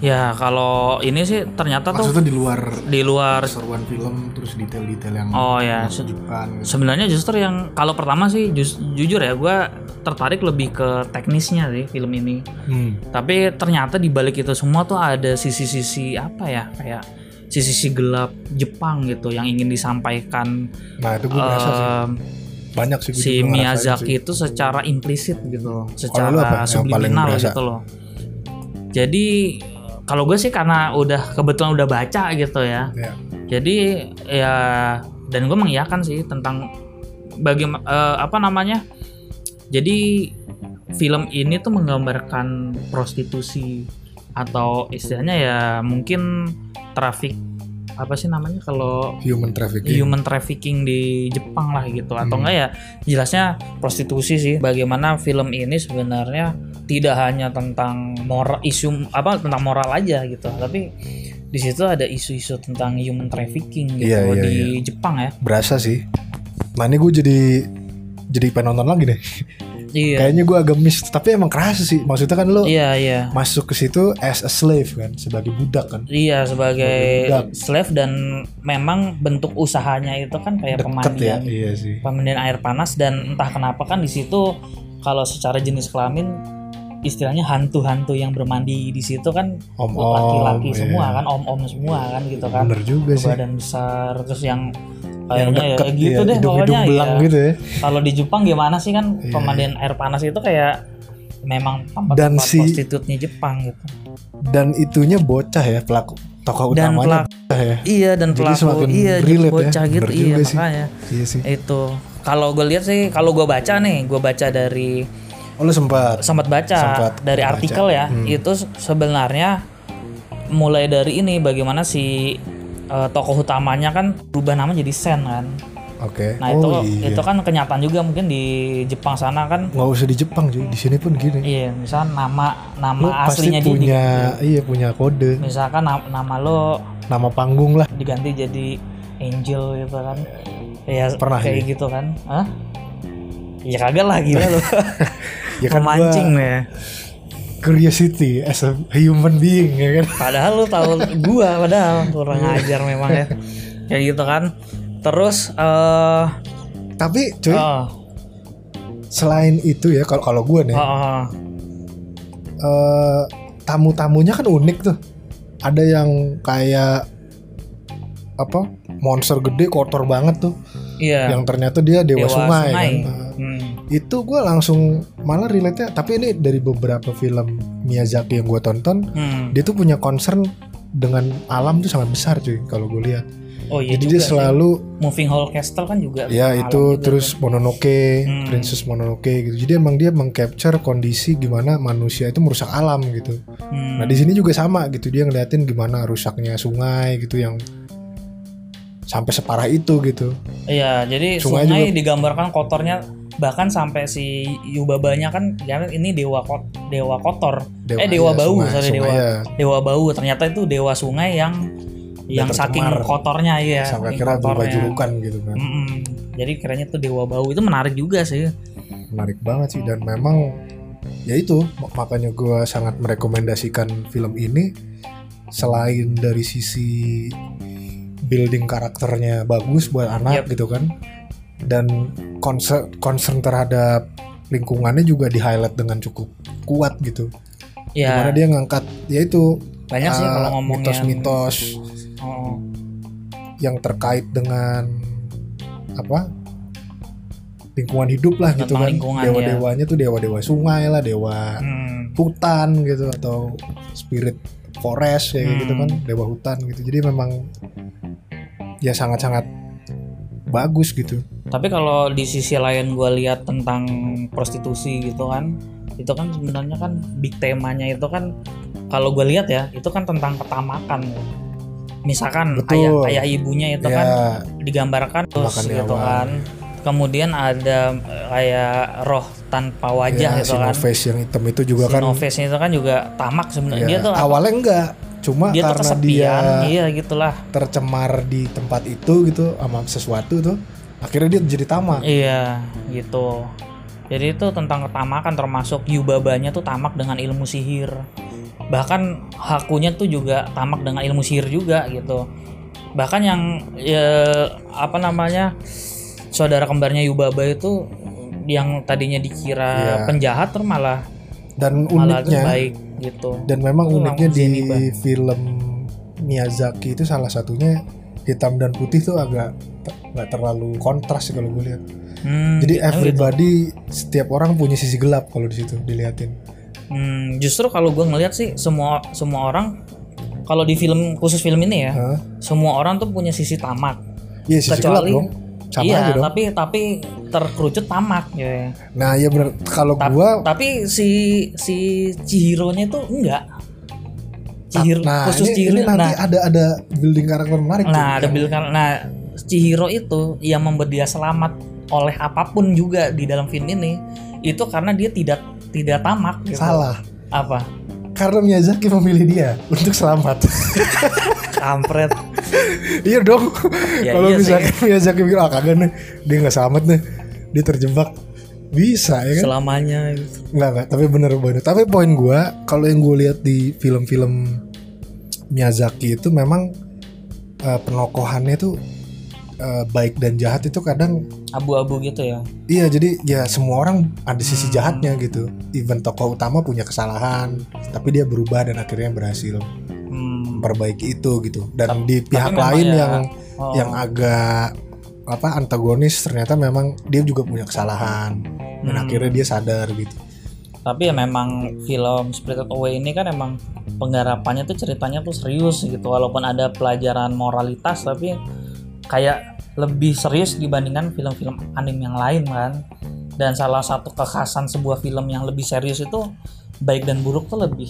Ya kalau ini sih ternyata tuh Maksudnya di luar di luar keseruan film terus detail-detail yang Oh ya, menunjukkan gitu. sebenarnya justru yang kalau pertama sih jus- jujur ya gue tertarik lebih ke teknisnya sih film ini. Hmm. Tapi ternyata di balik itu semua tuh ada sisi-sisi apa ya kayak sisi-sisi gelap Jepang gitu yang ingin disampaikan Nah itu gue berasa sih. Banyak sih si Miyazaki sih. itu secara implisit gitu loh, secara subliminal gitu loh. Jadi kalau gue sih karena udah kebetulan udah baca gitu ya. Ya. Jadi ya dan gue mengiyakan sih tentang bagaimana apa namanya. Jadi film ini tuh menggambarkan prostitusi atau istilahnya ya mungkin traffic apa sih namanya kalau Human trafficking. human trafficking di Jepang lah gitu atau Hmm. enggak ya jelasnya prostitusi sih bagaimana film ini sebenarnya tidak hanya tentang moral isu apa tentang moral aja gitu tapi di situ ada isu-isu tentang human trafficking gitu Iya, iya, di Jepang ya Berasa sih. Nah ini gue jadi jadi pengen nonton lagi deh. iya Kayaknya gue agak miss. Tapi emang kerasa sih. Maksudnya kan lo iya iya masuk ke situ as a slave kan, sebagai budak kan. Iya sebagai Budak. slave dan memang bentuk usahanya itu kan kayak Deket ya. pemandian Iya sih. pemandian air panas dan entah kenapa kan di situ kalau secara jenis kelamin istilahnya hantu-hantu yang bermandi di situ kan laki-laki iya. semua kan om-om semua kan gitu kan Bener juga sih. badan besar terus yang kayaknya ya deket gitu ya, deh hidung-hidung pokoknya belang ya. gitu ya. kalau di Jepang gimana sih kan Iya. pemandian air panas itu kayak memang tempat Dan tempat si- prostitutnya Jepang gitu Dan itunya bocah ya pelaku tokoh Dan utamanya bocah ya. iya dan Jadi pelaku iya relate ya. bocah gitu Bener iya juga sih. makanya Iya sih. itu kalau gue lihat sih kalau gue baca nih gue baca dari Oh lu sempat. sempat baca Sempat dari baca. artikel ya Hmm. itu se- sebenarnya mulai dari ini bagaimana si eh, tokoh utamanya kan berubah nama jadi Sen kan Oke. nah oh, itu iya. itu kan kenyataan juga mungkin di Jepang sana kan nggak usah di Jepang cuy. Di sini pun gini. iya misal nama nama Lu pasti aslinya di- punya iya punya kode, misalkan na- nama lo nama panggung lah. diganti jadi Angel gitu kan ya Pernah kayak gitu kan Hah? Ya kagak lah gila lo Ya kan gua memancing ya curiosity as a human being ya kan. Padahal lu tahu gua padahal kurang ajar memang ya. Kayak gitu kan. Terus eh Tapi cuy, oh, selain itu ya kalau kalau gue nih, oh, oh. eh, tamu-tamunya kan unik tuh. Ada yang kayak apa? Monster gede kotor banget tuh. Iya. Yang ternyata dia dewa, Dewa sungai, Sungai. kan. Hmm. itu gue langsung malah relate tapi ini dari beberapa film Miyazaki yang gue tonton Hmm. dia tuh punya concern dengan alam tuh sangat besar cuy kalau gue lihat Oh iya jadi juga dia sih. selalu Moving Hall Castle kan juga. ya itu juga terus Mononoke Hmm. Princess Mononoke gitu jadi emang dia mengcapture kondisi gimana manusia itu merusak alam gitu kan. Hmm. nah di sini juga sama gitu dia ngeliatin gimana rusaknya sungai gitu yang sampai separah itu gitu Iya, jadi Sungai sungai, juga- digambarkan kotornya bahkan sampai si Yubabanya kan ya ini dewa kot, dewa kotor. eh dewa iya, bau, sungai, sorry sungai dewa. ya. Dewa bau ternyata itu dewa sungai yang yang saking kotornya ya. sampai kira berubah julukan gitu kan Mm-mm. Jadi kiranya tuh dewa bau itu menarik juga sih. menarik banget sih dan memang ya itu mak- makanya gue sangat merekomendasikan film ini selain dari sisi building karakternya bagus buat anak Yep. gitu kan dan concern concern terhadap lingkungannya juga di highlight dengan cukup kuat gitu Ya di mana dia ngangkat ya itu banyak sih uh, kalau ngomongin mitos-mitos Oh, yang terkait dengan apa lingkungan hidup lah gitu Tentang kan lingkungan, dewa ya. dewanya tuh dewa dewa sungai lah dewa hmm. hutan gitu atau spirit forest ya kayak gitu Hmm. kan dewa hutan gitu jadi memang ya sangat sangat bagus gitu. Tapi kalau di sisi lain gue lihat tentang prostitusi gitu kan, itu kan sebenarnya kan big temanya itu kan kalau gue lihat ya itu kan tentang ketamakan. Misalkan Betul. ayah ayah ibunya itu ya. kan digambarkan terus Makan gitu awal. kan. Kemudian ada eh, kayak roh tanpa wajah ya, gitu kan. Sinoface yang hitam itu juga kan Sinoface itu kan juga tamak sebenarnya. Ya, dia tuh apa- awalnya enggak cuma dia tuh karena kesepian dia iya gitulah. tercemar di tempat itu gitu sama sesuatu tuh akhirnya dia jadi tamak. Iya gitu. Jadi itu tentang ketamakan termasuk Yubabanya tuh tamak dengan ilmu sihir. Bahkan Hakunya tuh juga tamak dengan ilmu sihir juga gitu. Bahkan yang ya, apa namanya saudara kembarnya Yubaba itu yang tadinya dikira Iya. penjahat tuh malah dan malah uniknya baik gitu dan memang Itu uniknya di Zeniba. film Miyazaki itu salah satunya hitam dan putih tuh agak nggak terlalu kontras sih kalau gue lihat Hmm, jadi gitu. everybody setiap orang punya sisi gelap kalau di situ diliatin Hmm, justru kalau gue ngelihat sih semua semua orang kalau di film khusus film ini ya Hah? semua orang tuh punya sisi tamak iya sisi gelap Kecuali- dong sama iya aja dong. tapi tapi terkerucut tamak ya. Nah iya bener. Kalau Ta- gua tapi si si Chihiro-nya itu enggak. Chihiro nah khusus ini, Chihiro ini nanti nah. ada ada building karakter menarik nah ada Yang- bilang nah Chihiro itu yang membuat dia selamat oleh apa pun juga di dalam film ini itu karena dia tidak tidak tamak gitu. salah. Apa? Karena Miyazaki memilih dia untuk selamat kampret. Iya dong. Ya, kalau iya misalkan Miyazaki bilang ah kagak nih. Dia nggak selamat nih. Dia terjebak. Bisa ya kan? Selamanya. Gitu. nggak nggak. Tapi bener bener. Tapi poin gua kalau yang gue lihat di film-film Miyazaki itu memang eh, penokohannya tuh eh, baik dan jahat itu kadang abu-abu gitu ya? Iya jadi ya semua orang ada sisi Hmm. jahatnya gitu. Even tokoh utama punya kesalahan tapi dia berubah dan akhirnya berhasil hmm. memperbaiki itu gitu. Dan Tapi- di pihak memang lain ya, yang oh, yang agak apa antagonis ternyata memang dia juga punya kesalahan. Dan Hmm. akhirnya dia sadar gitu. Tapi ya memang film Spirited Away ini kan emang penggarapannya tuh ceritanya tuh serius gitu. Walaupun ada pelajaran moralitas tapi kayak lebih serius dibandingkan film-film anime yang lain kan. Dan salah satu kekhasan sebuah film yang lebih serius itu baik dan buruk tuh lebih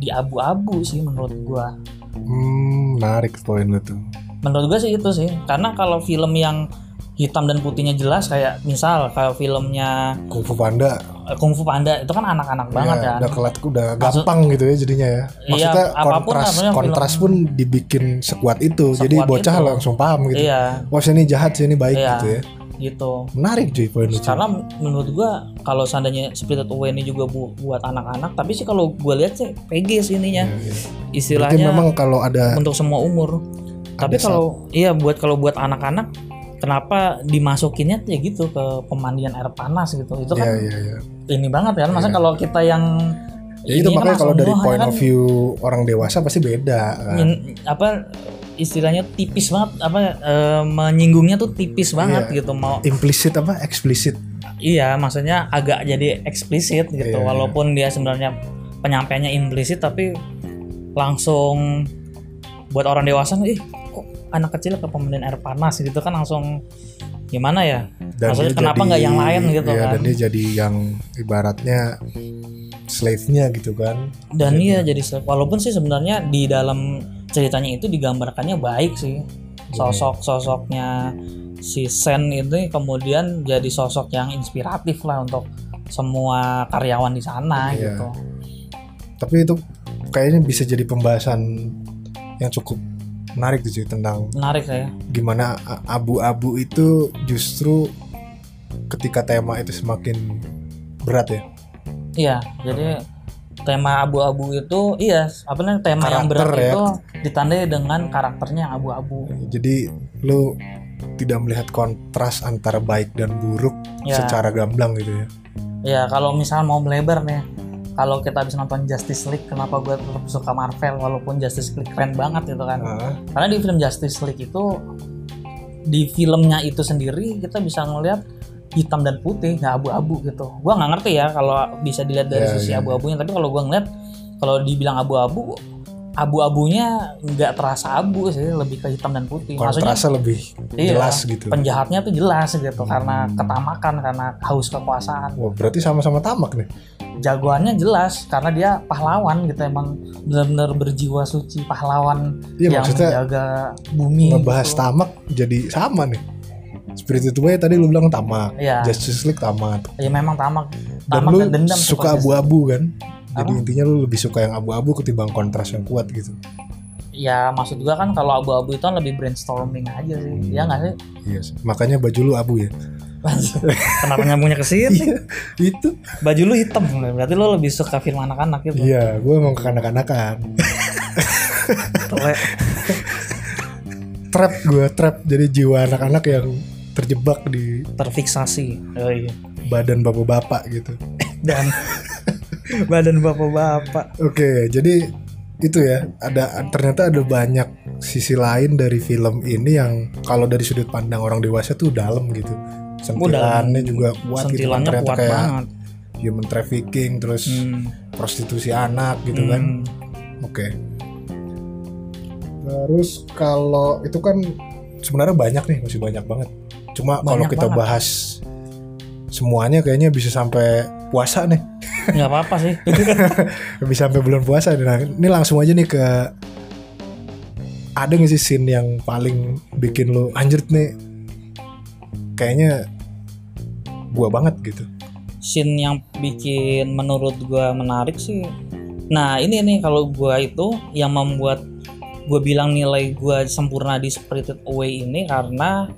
di abu-abu sih menurut gua. Hmm, menarik poin lu tuh. Menurut gue sih itu sih. Karena kalau film yang hitam dan putihnya jelas kayak misal kayak filmnya Kung Fu Panda. eh, Kung Fu Panda itu kan anak-anak banget ya, kan. udah kelat udah Maksud- gampang gitu ya jadinya ya. Maksudnya Iya, apa pun kontras film- kontras pun dibikin sekuat itu. Sekuat jadi bocah itu. langsung paham gitu. Iya. Wah sini jahat sini baik Iya. gitu ya gitu menarik cuy poin lu cuy. karena menurut gua kalau seandainya Spirited Away ini juga bu- buat anak-anak tapi sih kalau gua lihat sih PG sih ininya Iya, iya. berarti istilahnya memang kalau ada untuk semua umur tapi kalau iya buat kalau buat anak-anak kenapa dimasukinnya ya gitu ke pemandian air panas gitu itu ya kan ya ya ini banget kan masa Iya. kalau kita yang ya itu ini kan makanya kalau dari wah, point kan of view orang dewasa pasti beda kan. in- apa istilahnya tipis banget apa eh, menyinggungnya tuh tipis banget Iya. gitu mau implisit apa eksplisit iya maksudnya agak jadi eksplisit gitu Iya, iya. walaupun dia sebenarnya penyampaiannya implisit tapi langsung buat orang dewasa ih kok anak kecil ke pemandian air panas gitu kan langsung gimana ya Maksudnya dia kenapa nggak yang lain gitu iya, kan? dan dia jadi yang ibaratnya slave-nya gitu kan. Dan iya jadi slave. walaupun sih sebenarnya di dalam ceritanya itu digambarkannya baik sih. Sosok sosoknya si Sen itu kemudian jadi sosok yang inspiratif lah untuk semua karyawan di sana Iya. gitu. Tapi itu kayaknya bisa jadi pembahasan yang cukup menarik tuh tentang menarik ya. gimana abu-abu itu justru ketika tema itu semakin berat ya iya jadi tema abu-abu itu iya apa namanya tema yang Karakter berat ya. itu ditandai dengan karakternya yang abu-abu jadi lu tidak melihat kontras antara baik dan buruk Ya. secara gamblang gitu ya Ya kalau misal mau melebar nih, kalau kita habis nonton Justice League, kenapa gue tetap suka Marvel walaupun Justice League keren banget gitu kan? Ah, Karena di film Justice League itu di filmnya itu sendiri kita bisa ngelihat hitam dan putih nggak abu-abu gitu. Gua nggak ngerti ya kalau bisa dilihat dari Iya, sisi iya. abu-abunya, tapi kalau gua ngeliat kalau dibilang abu-abu abu-abunya nggak terasa abu sih lebih ke hitam dan putih maksudnya kontrasnya lebih iya, jelas gitu penjahatnya tuh jelas gitu karena Hmm. ketamakan karena haus kekuasaan Wah, berarti sama-sama tamak nih jagoannya jelas karena dia pahlawan gitu emang benar-benar berjiwa suci pahlawan iya yang menjaga bumi ngebahas gitu. tamak jadi sama nih Spirited Way tadi lu bilang tamak. Iya. Justice League tamak. Ya memang tamak. Dan tamak lu dan dendam suka abu-abu kan? Jadi Apa? intinya lu lebih suka yang abu-abu ketimbang kontras yang kuat gitu. Ya maksud gua kan kalau abu-abu itu kan lebih brainstorming aja sih. Ya nggak sih? Iya sih. makanya baju lu abu ya? Kenapa nyambungnya ke sini? Iya, itu. Baju lu hitam. Berarti lu lebih suka film anak-anak gitu. Iya gue emang kekanak-kanakan Tele. trap gue trap. Jadi jiwa anak-anak yang terjebak di terfiksasi oh, iya. badan bapak-bapak gitu dan badan bapak-bapak Oke, jadi itu ya. Ada ternyata ada banyak sisi lain dari film ini yang kalau dari sudut pandang orang dewasa tuh dalam gitu. Sentilannya juga kuat gitu kan. Ternyata kuat kayak banget human trafficking, terus Hmm. prostitusi anak gitu kan. Hmm. Oke. Terus kalau itu kan sebenarnya banyak nih, masih banyak banget. Cuma kalau kita banget. bahas semuanya kayaknya bisa sampai puasa nih. nggak apa-apa sih bisa sampai bulan puasa nih. Nah, ini langsung aja nih ke ada nggak sih scene yang paling bikin lo anjir nih kayaknya gua banget gitu scene yang bikin menurut gua menarik sih nah ini nih kalau gua itu yang membuat gua bilang nilai gua sempurna di Spirited Away ini karena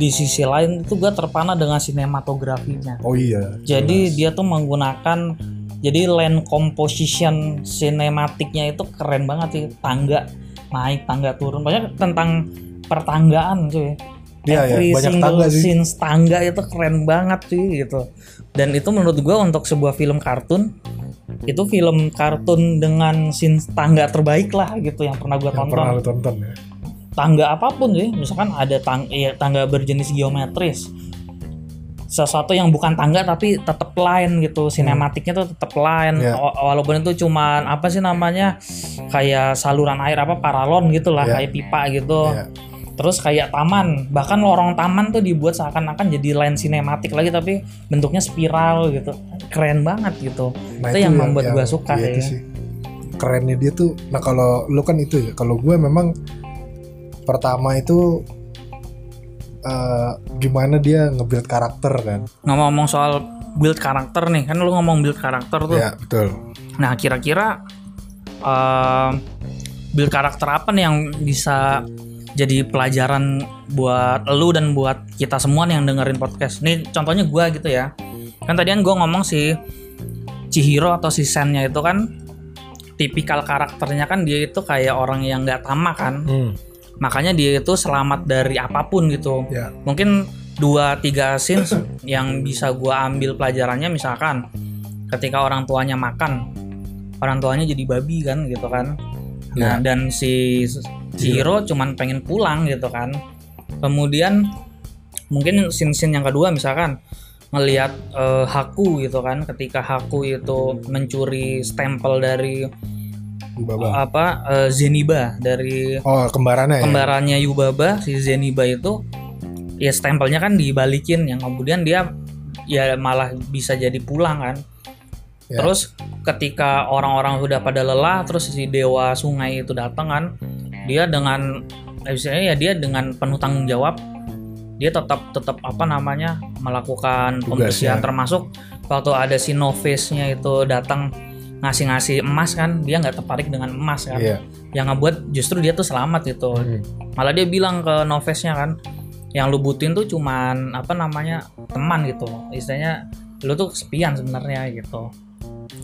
di sisi lain itu gua terpana dengan sinematografinya. Oh iya jadi jelas. dia tuh menggunakan jadi land composition sinematiknya itu keren banget sih tangga naik tangga turun. Banyak tentang pertanggaan cuy. Ya, Every banyak single tangga sih. scenes tangga itu keren banget sih gitu. Dan itu menurut gua untuk sebuah film kartun itu film kartun dengan scene tangga terbaik lah gitu yang pernah yang tonton. pernah tonton ya tangga apa pun sih misalkan ada tang ya, tangga berjenis geometris sesuatu yang bukan tangga tapi tetap line gitu sinematiknya tuh tetap Ya. Wa- walaupun itu cuman apa sih namanya kayak saluran air apa paralon gitu lah Ya. kayak pipa gitu Ya. terus kayak taman bahkan lorong taman tuh dibuat seakan-akan jadi line sinematik lagi tapi bentuknya spiral gitu keren banget gitu Nah, Itu yang membuat gua suka iya itu ya. sih. kerennya dia tuh nah kalau lu kan itu ya kalau gue memang pertama itu eh, gimana dia nge-build karakter kan ngomong-ngomong soal build karakter nih kan lu ngomong build karakter tuh ya betul Nah, kira-kira eh, build karakter apa nih yang bisa jadi pelajaran buat lu dan buat kita semua nih yang dengerin podcast. Nih contohnya gua gitu ya. Kan tadi kan gua ngomong si Chihiro atau si Sennya itu kan tipikal karakternya kan dia itu kayak orang yang nggak tamak kan. Hmm, Makanya dia itu selamat dari apa pun gitu. Ya. Mungkin dua tiga scenes yang bisa gua ambil pelajarannya misalkan ketika orang tuanya makan orang tuanya jadi babi kan gitu kan. Nah Ya. dan si Chihiro cuman pengen pulang gitu kan. Kemudian mungkin scene-scene yang kedua misalkan ngelihat eh, Haku gitu kan. Ketika Haku itu mencuri stempel dari Baba. apa eh, Zeniba dari oh kembarannya ya kembarannya Yubaba si Zeniba itu ya stempelnya kan dibalikin yang kemudian dia ya malah bisa jadi pulang kan Ya. terus ketika orang-orang sudah pada lelah terus si dewa sungai itu datang kan dia dengan eh, istilahnya ya dia dengan penuh tanggung jawab dia tetap tetap apa namanya melakukan pembersihan termasuk waktu ada si novice-nya itu datang ngasih-ngasih emas kan dia nggak tertarik dengan emas kan. Iya. Yang ngebuat justru dia tuh selamat gitu. Hmm. malah dia bilang ke Novesnya kan yang lu butuhin tuh cuman apa namanya teman gitu. Istilahnya lu tuh kesepian sebenarnya gitu.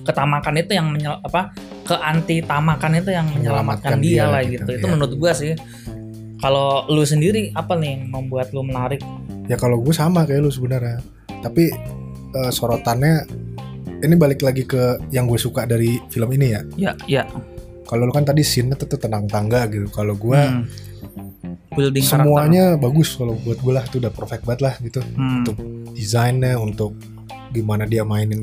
Ketamakan itu yang menyel, apa ke anti tamakan itu yang menyelamatkan, Menyelamatkan dia, dia lah gitu, gitu, itu iya. menurut gua sih. Kalau lu sendiri apa nih yang membuat lu menarik? Ya kalau gue sama kayak lu sebenarnya. Tapi eh, sorotannya ini balik lagi ke yang gue suka dari film ini ya? Ya ya. Kalau lu kan tadi scene tuh tenang tangga gitu. Kalau gue Hmm. building karakter. semuanya bagus kalau buat gue lah. Itu udah perfect banget lah gitu. Hmm. untuk desainnya untuk gimana dia mainin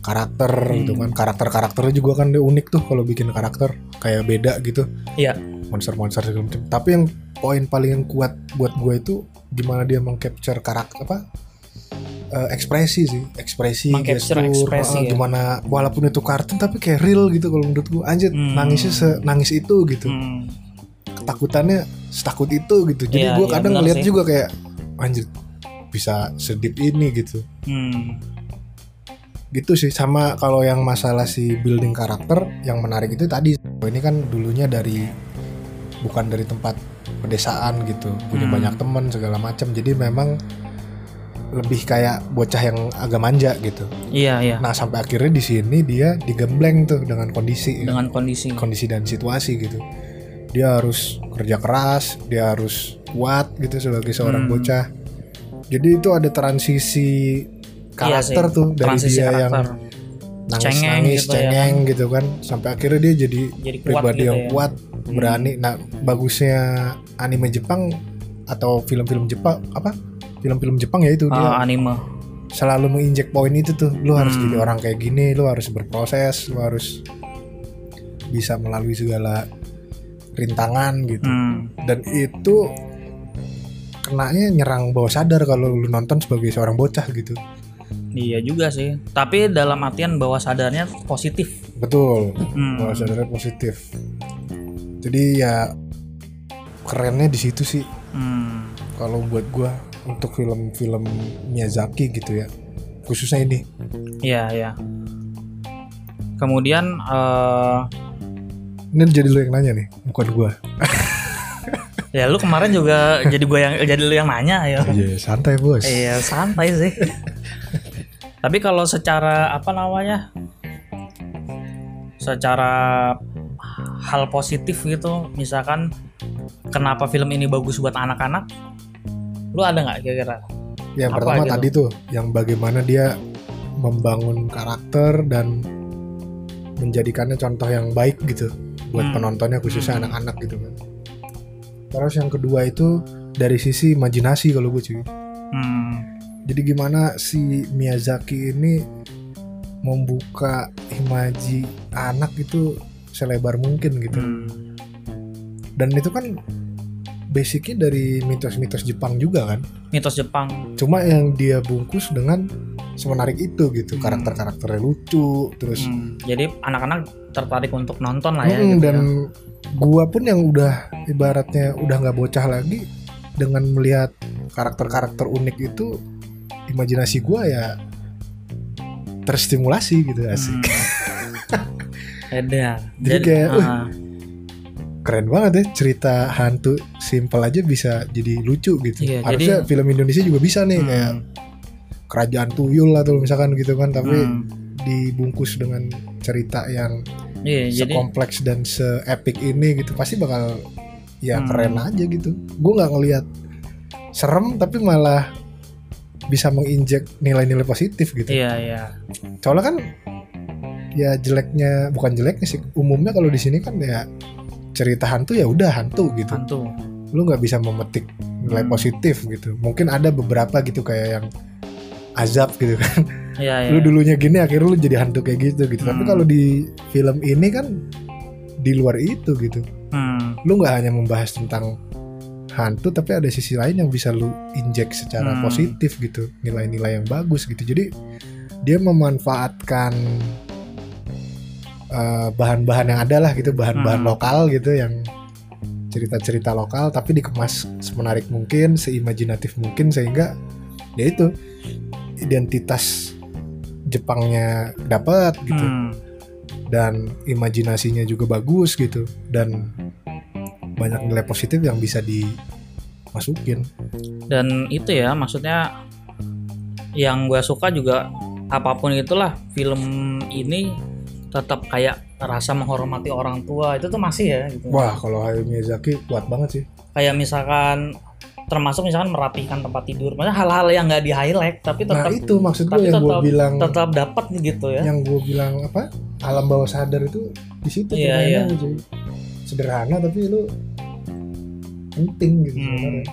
karakter gitu kan. Karakter karakternya juga kan dia unik tuh kalau bikin karakter. Kayak beda gitu. Iya. monster-monster segala macam. Tapi yang poin paling yang kuat buat gue itu gimana dia mengcapture karakter apa eh, ekspresi sih ekspresi gestur, ekspresi, eh, ya. gimana walaupun itu kartun tapi kayak real gitu kalau menurut gue anjir Hmm. nangisnya senangis itu gitu Hmm. ketakutannya setakut itu gitu jadi Iya, gue iya, kadang ngeliat sih. juga kayak anjir bisa sedip ini gitu Hmm. gitu sih sama kalau yang masalah si building karakter yang menarik itu tadi ini kan dulunya dari bukan dari tempat pedesaan gitu punya Hmm. banyak teman segala macam jadi memang lebih kayak bocah yang agak manja gitu Iya iya. nah sampai akhirnya di sini dia digembleng tuh dengan kondisi Dengan kondisi. kondisi dan situasi gitu dia harus kerja keras dia harus kuat gitu sebagai seorang Hmm. bocah jadi itu ada transisi karakter Iya sih, tuh dari transisi dia karakter. yang nangis Cengeng nangis gitu ya cengeng gitu kan sampai akhirnya dia jadi Jadi pribadi gitu yang ya. kuat Hmm. berani nah bagusnya anime Jepang atau film-film Jepang apa film-film Jepang ya itu dia Ah, anime. selalu menginjek poin itu tuh lu harus Hmm. jadi orang kayak gini lu harus berproses lu harus bisa melalui segala rintangan gitu Hmm. dan itu kenanya nyerang bawah sadar kalau lu nonton sebagai seorang bocah gitu Iya juga sih. Tapi dalam artian bawah sadarnya positif. betul Hmm. bawah sadarnya positif jadi ya kerennya di situ sih Hmm. kalau buat gua untuk film-film Miyazaki gitu ya khususnya ini Iya iya. Kemudian eh ini jadi lu yang nanya nih bukan gua ya lu kemarin juga jadi gue yang jadi lu yang nanya ya. Iya santai bos Iya santai sih. Tapi kalau secara apa namanya, secara hal positif gitu, misalkan kenapa film ini bagus buat anak-anak, lu ada nggak kira-kira? Yang Apa pertama gitu? tadi tuh, yang bagaimana dia membangun karakter dan menjadikannya contoh yang baik gitu buat Hmm. penontonnya khususnya Hmm. anak-anak gitu kan. Terus yang kedua itu dari sisi imajinasi kalau gue cuy. Hmm, Jadi gimana si Miyazaki ini membuka imaji anak itu selebar mungkin gitu. hmm, Dan itu kan basicnya dari mitos-mitos Jepang juga kan. mitos Jepang. cuma yang dia bungkus dengan semenarik itu gitu Hmm. karakter-karakternya lucu terus Hmm, jadi anak-anak tertarik untuk nonton lah ya. Mm, gitu dan ya. gua pun yang udah ibaratnya udah nggak bocah lagi dengan melihat karakter-karakter unik itu imajinasi gua ya terstimulasi gitu asik Hmm. Edan. Jadi kayak, ah, keren banget ya cerita hantu simple aja bisa jadi lucu gitu Iya, harusnya film Indonesia juga bisa nih hmm, kayak kerajaan tuyul atau misalkan gitu kan tapi hmm. dibungkus dengan cerita yang Iya, jadi sekompleks dan se-epic ini gitu pasti bakal ya Hmm. keren aja gitu gue nggak ngelihat serem tapi malah bisa menginjek nilai-nilai positif gitu iya iya. soalnya kan ya jeleknya bukan jeleknya sih umumnya kalau di sini kan ya cerita hantu ya udah hantu gitu Hantu. lu nggak bisa memetik nilai Hmm. positif gitu mungkin ada beberapa gitu kayak yang azab gitu kan Iya iya. lu dulunya gini akhirnya lu jadi hantu kayak gitu gitu tapi Hmm. kalau di film ini kan di luar itu gitu Hmm, lu nggak hanya membahas tentang hantu tapi ada sisi lain yang bisa lu injek secara Hmm. positif gitu nilai-nilai yang bagus gitu jadi dia memanfaatkan eh, bahan-bahan yang ada lah gitu bahan-bahan Hmm. lokal gitu yang cerita-cerita lokal tapi dikemas semenarik mungkin seimajinatif mungkin sehingga ya itu identitas Jepangnya dapat gitu hmm. dan imajinasinya juga bagus gitu dan banyak nilai positif yang bisa dimasukin Dan itu ya maksudnya yang gue suka juga apa pun itulah film ini tetap kayak rasa menghormati orang tua itu tuh masih ya gitu. wah kalau Hayao Miyazaki kuat banget sih Kayak misalkan termasuk misalkan merapihkan tempat tidur, maksudnya hal-hal yang nggak di highlight tapi nah tetap itu maksud gue yang gue bilang tetap dapat gitu ya. yang gue bilang apa alam bawah sadar itu di situ Iya, permainannya, cuy. sederhana tapi lu penting gitu Hmm. sebenarnya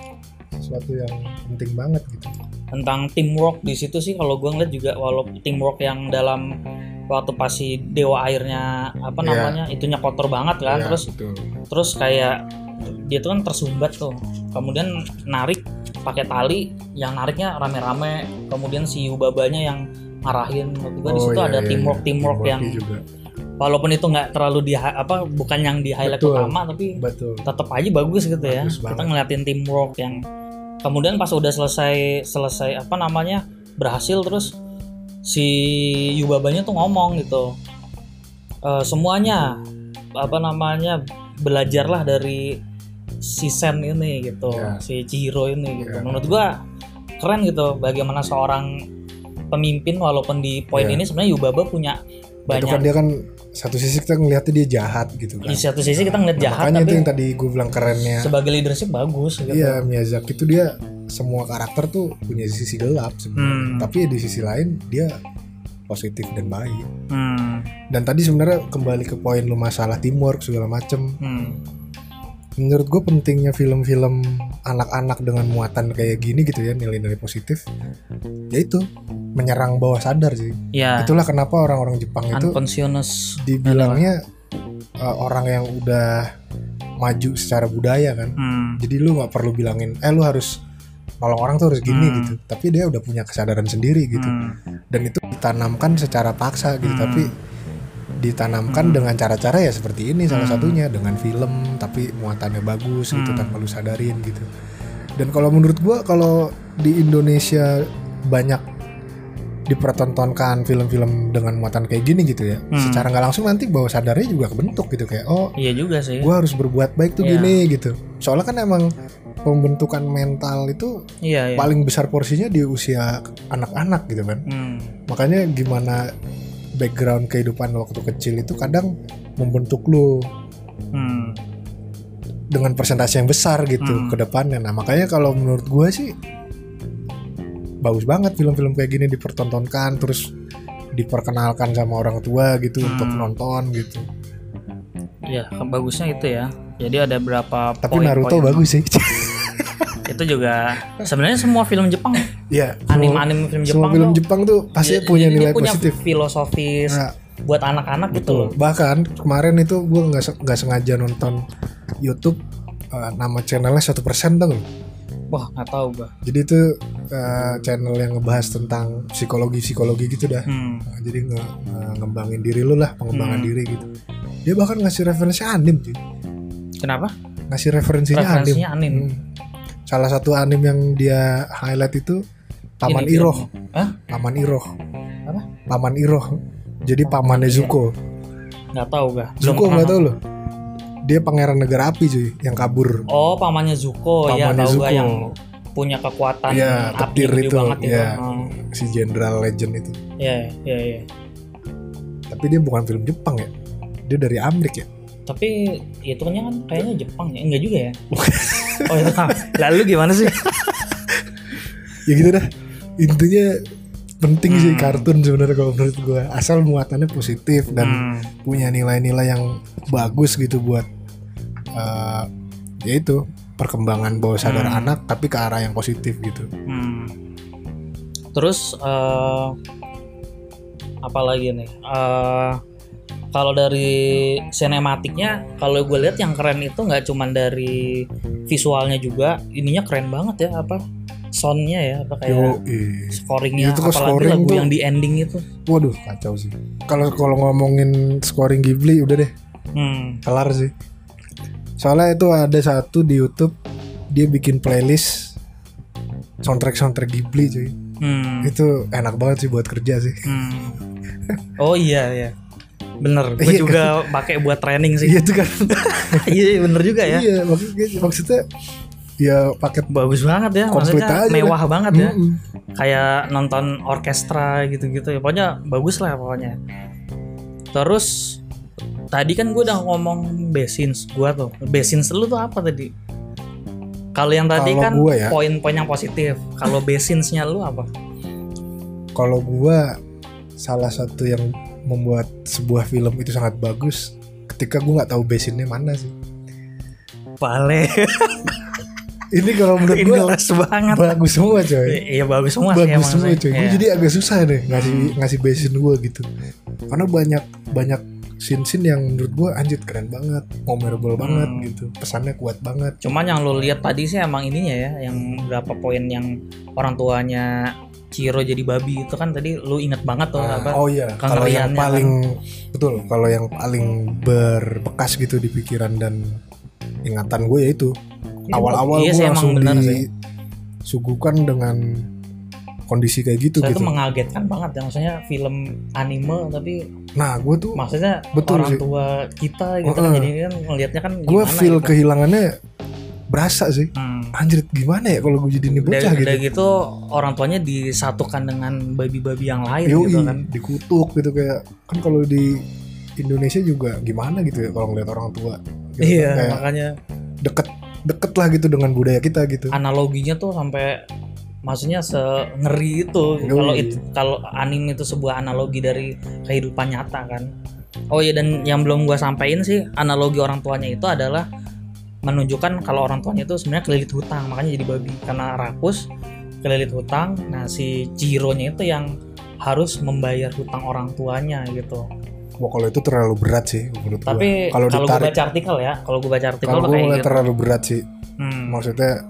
sesuatu yang penting banget gitu tentang teamwork di situ sih kalau gue ngeliat juga walaupun teamwork yang dalam waktu pas si dewa airnya apa Iya. namanya itunya kotor banget kan Ya, terus betul. terus kayak dia tuh kan tersumbat tuh kemudian narik pakai tali yang nariknya rame-rame kemudian si Yubabanya yang ngarahin gua di Oh, situ iya, ada iya, teamwork iya. teamwork yang Teamworknya juga. walaupun itu nggak terlalu di apa bukan yang di highlight Betul. utama tapi betul tetap aja bagus gitu ya Bagus kita banget. ngeliatin teamwork yang kemudian pas udah selesai selesai apa namanya berhasil terus si Yubabanya tuh ngomong gitu "Eh, semuanya apa namanya belajarlah dari si Sen ini gitu Ya. si Chihiro ini gitu Ya. menurut gua keren gitu bagaimana seorang pemimpin walaupun di poin Ya. ini sebenarnya Yubaba punya itu banyak. kan dia kan satu sisi kita ngeliatnya dia jahat gitu kan. Di satu sisi kita ngeliat Nah, jahat makanya itu tapi yang tadi gue bilang kerennya. sebagai leadership bagus gitu. Iya Miyazaki itu dia semua karakter tuh punya sisi gelap sebenarnya. Hmm. tapi di sisi lain dia positif dan baik. Hmm, dan tadi sebenarnya kembali ke poin lu masalah teamwork segala macem. Hmm, menurut gue pentingnya film-film anak-anak dengan muatan kayak gini gitu ya nilai-nilai positif yaitu menyerang bawah sadar sih. Ya. Itulah kenapa orang-orang Jepang itu dibilangnya uh, orang yang udah maju secara budaya kan. Hmm, jadi lu nggak perlu bilangin eh lu harus nolong orang tuh harus gini Hmm. gitu. Tapi dia udah punya kesadaran sendiri gitu. Hmm, dan itu ditanamkan secara paksa gitu. Hmm. tapi ditanamkan Hmm. dengan cara-cara ya seperti ini salah Hmm. satunya dengan film tapi muatannya bagus gitu Hmm. tanpa lu sadarin gitu dan kalau menurut gua kalau di Indonesia banyak dipertontonkan film-film dengan muatan kayak gini gitu ya Hmm. secara nggak langsung nanti bawah sadarnya juga kebentuk gitu kayak oh iya juga sih gua harus berbuat baik tuh Iya. gini gitu soalnya kan emang pembentukan mental itu iya iya paling besar porsinya di usia anak-anak gitu kan hmm, makanya gimana background kehidupan waktu kecil itu kadang membentuk lu hmm, dengan persentase yang besar gitu Hmm. ke depannya nah makanya kalau menurut gue sih bagus banget film-film kayak gini dipertontonkan terus diperkenalkan sama orang tua gitu Hmm. untuk nonton gitu iya bagusnya itu ya jadi ada berapa tapi poin-poin. Naruto bagus sih itu juga sebenarnya semua film Jepang Iya anim-anim film semua Jepang film tuh Jepang tuh pasti dia- punya nilai punya positif filosofis Nah, buat anak-anak gitu loh. Bahkan kemarin itu gue nggak nggak sengaja nonton YouTube eh, nama channelnya satu persen dong. wah nggak tahu gua Jadi itu eh, channel yang ngebahas tentang psikologi psikologi gitu dah. hmm, Nah, jadi nge, nge- ngembangin diri lu lah pengembangan Hmm. diri gitu. Dia bahkan ngasih referensi anim cuy. kenapa Ngasih referensinya, Referensinya anim. anim. Hmm. Salah satu anim yang dia highlight itu Paman Ini Iroh. Hah? Paman Iroh. Apa? Paman Iroh. Jadi pamannya Zuko. nggak tahu gak Zuko nggak tahu loh. Dia pangeran negara api cuy yang kabur. Oh, pamannya Zuko ya Pamannya tahu Zuko. gak yang punya kekuatan Iya, api gede itu, banget itu. iya. Oh, si Jenderal Legend itu. Iya, iya, iya. Tapi dia bukan film Jepang ya. Dia dari Amerika ya. Tapi hitungannya kan kayaknya Jepang ya, enggak juga ya? oh itu Lalu gimana sih? Ya gitu dah. Intinya penting sih Hmm. kartun sebenarnya kalau menurut gua. Asal muatannya positif dan Hmm, punya nilai-nilai yang bagus gitu buat eh ya itu perkembangan bawah sadar Hmm. anak tapi ke arah yang positif gitu. hmm. Terus eh apa lagi nih? Eh kalau dari sinematiknya, kalau gue lihat yang keren itu nggak cuman dari visualnya juga, ininya keren banget ya apa? Soundnya ya, apa kayak Yo, eh. scoringnya Itu kok apalagi scoring lagu tuh- yang di ending itu Waduh kacau sih. Kalau kalau ngomongin scoring Ghibli udah deh hmm. kelar sih. Soalnya itu ada satu di YouTube dia bikin playlist soundtrack soundtrack Ghibli cuy. Hmm. Itu enak banget sih buat kerja sih. Hmm. oh iya ya bener gue Iya. juga pakai buat training sih Iya itu kan. iya bener juga ya Iya maksudnya, maksudnya ya paket bagus banget ya maksudnya aja mewah banget ya. Mm-mm. kayak nonton orkestra gitu-gitu ya pokoknya bagus lah pokoknya. Terus tadi kan gue udah ngomong basins gue tuh. Basins lu tuh apa tadi? Kalau yang tadi Kalau kan ya. poin-poin yang positif kalau basinsnya lu apa? Kalau gua salah satu yang membuat sebuah film itu sangat bagus ketika gua nggak tahu basinnya mana sih. Pale ini kalau menurut gue les banget bagus semua coy iya bagus semua sih bagus emang semua sih. coy gue Iya. jadi agak susah deh ngasih ngasih basin gue gitu karena banyak banyak scene-scene yang menurut gue anjir keren banget memorable banget Hmm. gitu pesannya kuat banget Cuman yang lu lihat tadi sih emang ininya ya, yang berapa poin yang orang tuanya Ciro jadi babi itu kan tadi lu inget banget tuh Ah, apa? oh iya kalau yang kengeriannya paling betul kalau yang paling berbekas gitu di pikiran dan ingatan gue ya itu awal-awal iya gue langsung bener disuguhkan dengan kondisi kayak gitu gitu tuh mengagetkan banget ya, maksudnya film anime tapi nah gue tuh maksudnya Betul orang sih. tua kita gitu kan Heeh. jadi kan ngelihatnya kan gue feel gitu. kehilangannya berasa sih Hmm. anjir gimana ya kalau gue jadi ini bocah gitu udah gitu orang tuanya disatukan dengan babi-babi yang lain Yoi, gitu kan. dikutuk gitu kayak kan kalau di Indonesia juga gimana gitu ya kalau ngeliat orang tua gitu. Iya, kayak makanya deket deket lah gitu dengan budaya kita gitu. Analoginya tuh sampai maksudnya sengeri itu. Yoi. kalau itu kalau anime itu sebuah analogi dari kehidupan nyata kan. Oh iya dan yang belum gua sampaikan sih analogi orang tuanya itu adalah menunjukkan kalau orang tuanya itu sebenarnya kelilit hutang. Makanya jadi babi. Karena rakus kelilit hutang. Nah si Ciro-nya itu yang harus membayar hutang orang tuanya gitu Wah kalau itu terlalu berat sih menurut tapi kalau ditarik baca artikel ya kalau gua baca artikel kalau gue gitu terlalu berat sih Hmm. maksudnya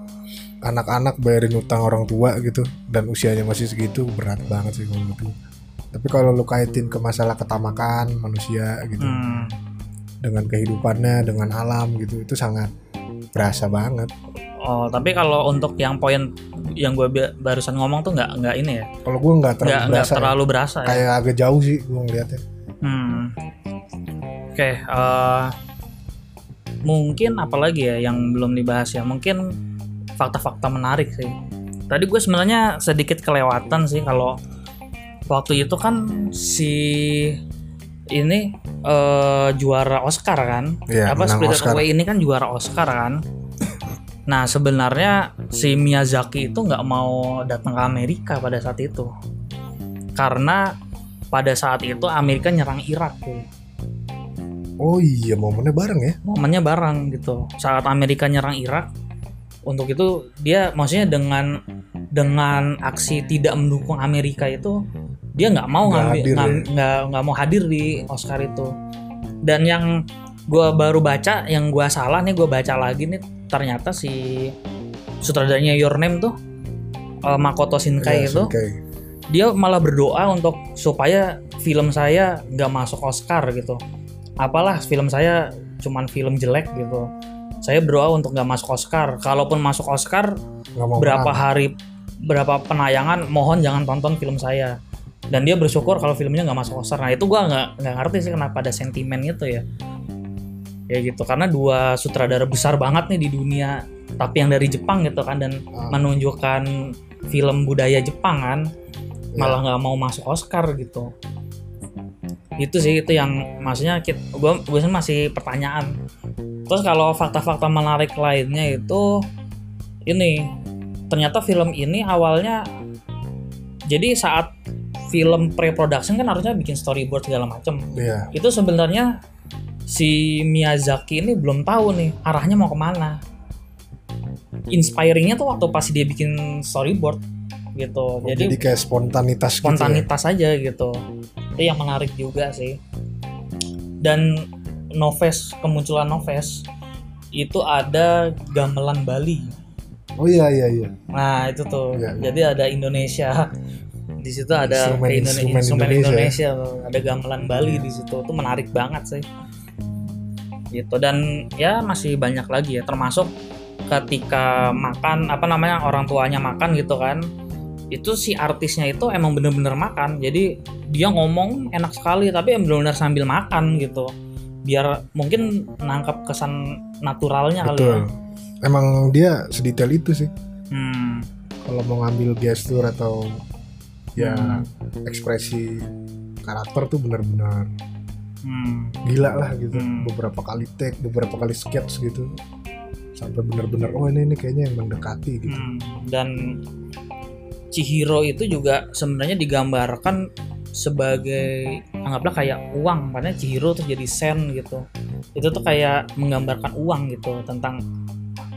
anak-anak bayarin utang orang tua gitu dan usianya masih segitu berat banget sih kalau menurut gua. tapi kalau lu kaitin ke masalah ketamakan manusia gitu Hmm. dengan kehidupannya dengan alam gitu itu sangat berasa banget Oh, tapi kalau untuk yang poin yang gue barusan ngomong tuh nggak nggak ini ya, kalau gue nggak terlalu nggak berasa ya. terlalu berasa ya. kayak agak jauh sih gue ngeliatnya Hmm. Oke, eh, mungkin apalagi ya yang belum dibahas ya, mungkin fakta-fakta menarik sih. Tadi gue sebenarnya sedikit kelewatan sih kalau waktu itu kan si ini eh, juara Oscar kan, Iya, apa Spirited Oscar. Away ini kan juara Oscar kan. Nah sebenarnya si Miyazaki itu nggak mau datang ke Amerika pada saat itu karena pada saat itu Amerika nyerang Irak tuh. oh iya momennya bareng ya momennya bareng gitu saat Amerika nyerang Irak untuk itu dia maksudnya dengan dengan aksi tidak mendukung Amerika itu dia nggak mau Nggak ngambil ya? nggak nggak mau hadir di Oscar itu dan yang gua baru baca yang gua salah nih gua baca lagi nih ternyata si sutradaranya Your Name tuh eh, Makoto Shinkai Iya, itu Shinkai. Dia malah berdoa untuk supaya film saya nggak masuk Oscar gitu apalah film saya cuman film jelek gitu saya berdoa untuk nggak masuk Oscar kalaupun masuk Oscar berapa menang. hari berapa penayangan mohon jangan tonton film saya dan dia bersyukur kalau filmnya nggak masuk Oscar nah itu gua nggak nggak ngerti sih kenapa ada sentimen itu ya ya gitu karena dua sutradara besar banget nih di dunia tapi yang dari Jepang gitu kan dan Ah. menunjukkan film budaya Jepang kan. Malah nggak mau masuk Oscar gitu. Itu sih itu yang maksudnya kita gue gue sih masih pertanyaan. Terus kalau fakta-fakta menarik lainnya itu ini ternyata film ini awalnya jadi saat film pre-production kan harusnya bikin storyboard segala macem. Iya. itu sebenarnya si Miyazaki ini belum tahu nih arahnya mau ke mana. Inspiringnya tuh waktu pas dia bikin storyboard gitu. Oh, jadi, jadi kayak spontanitas, spontanitas aja gitu. Itu yang menarik juga sih. Dan Noves kemunculan Noves itu ada gamelan Bali. Gitu ya. Oh iya iya iya. nah itu tuh. Iya, iya. jadi ada Indonesia. Di situ ada Instrumen- Indone- instrumen instrumen Indonesia. Indonesia, tuh. ada gamelan Bali di situ. Itu menarik banget sih. Gitu. Dan ya masih banyak lagi ya. Termasuk ketika makan apa namanya orang tuanya makan gitu kan itu si artisnya itu emang bener-bener makan jadi dia ngomong enak sekali tapi yang bener-bener sambil makan gitu biar mungkin nangkap kesan naturalnya kali ya Betul. Emang dia sedetail itu sih. Hmm, Kalau mau ngambil gestur atau ya Hmm. ekspresi karakter tuh benar-benar hmm. gila lah gitu. Hmm. Beberapa kali take, beberapa kali sketch gitu. Sampai benar-benar oh ini ini kayaknya yang mendekati gitu. Hmm, dan Chihiro itu juga sebenarnya digambarkan sebagai anggaplah kayak uang karena Chihiro terus jadi sen gitu itu tuh kayak menggambarkan uang gitu tentang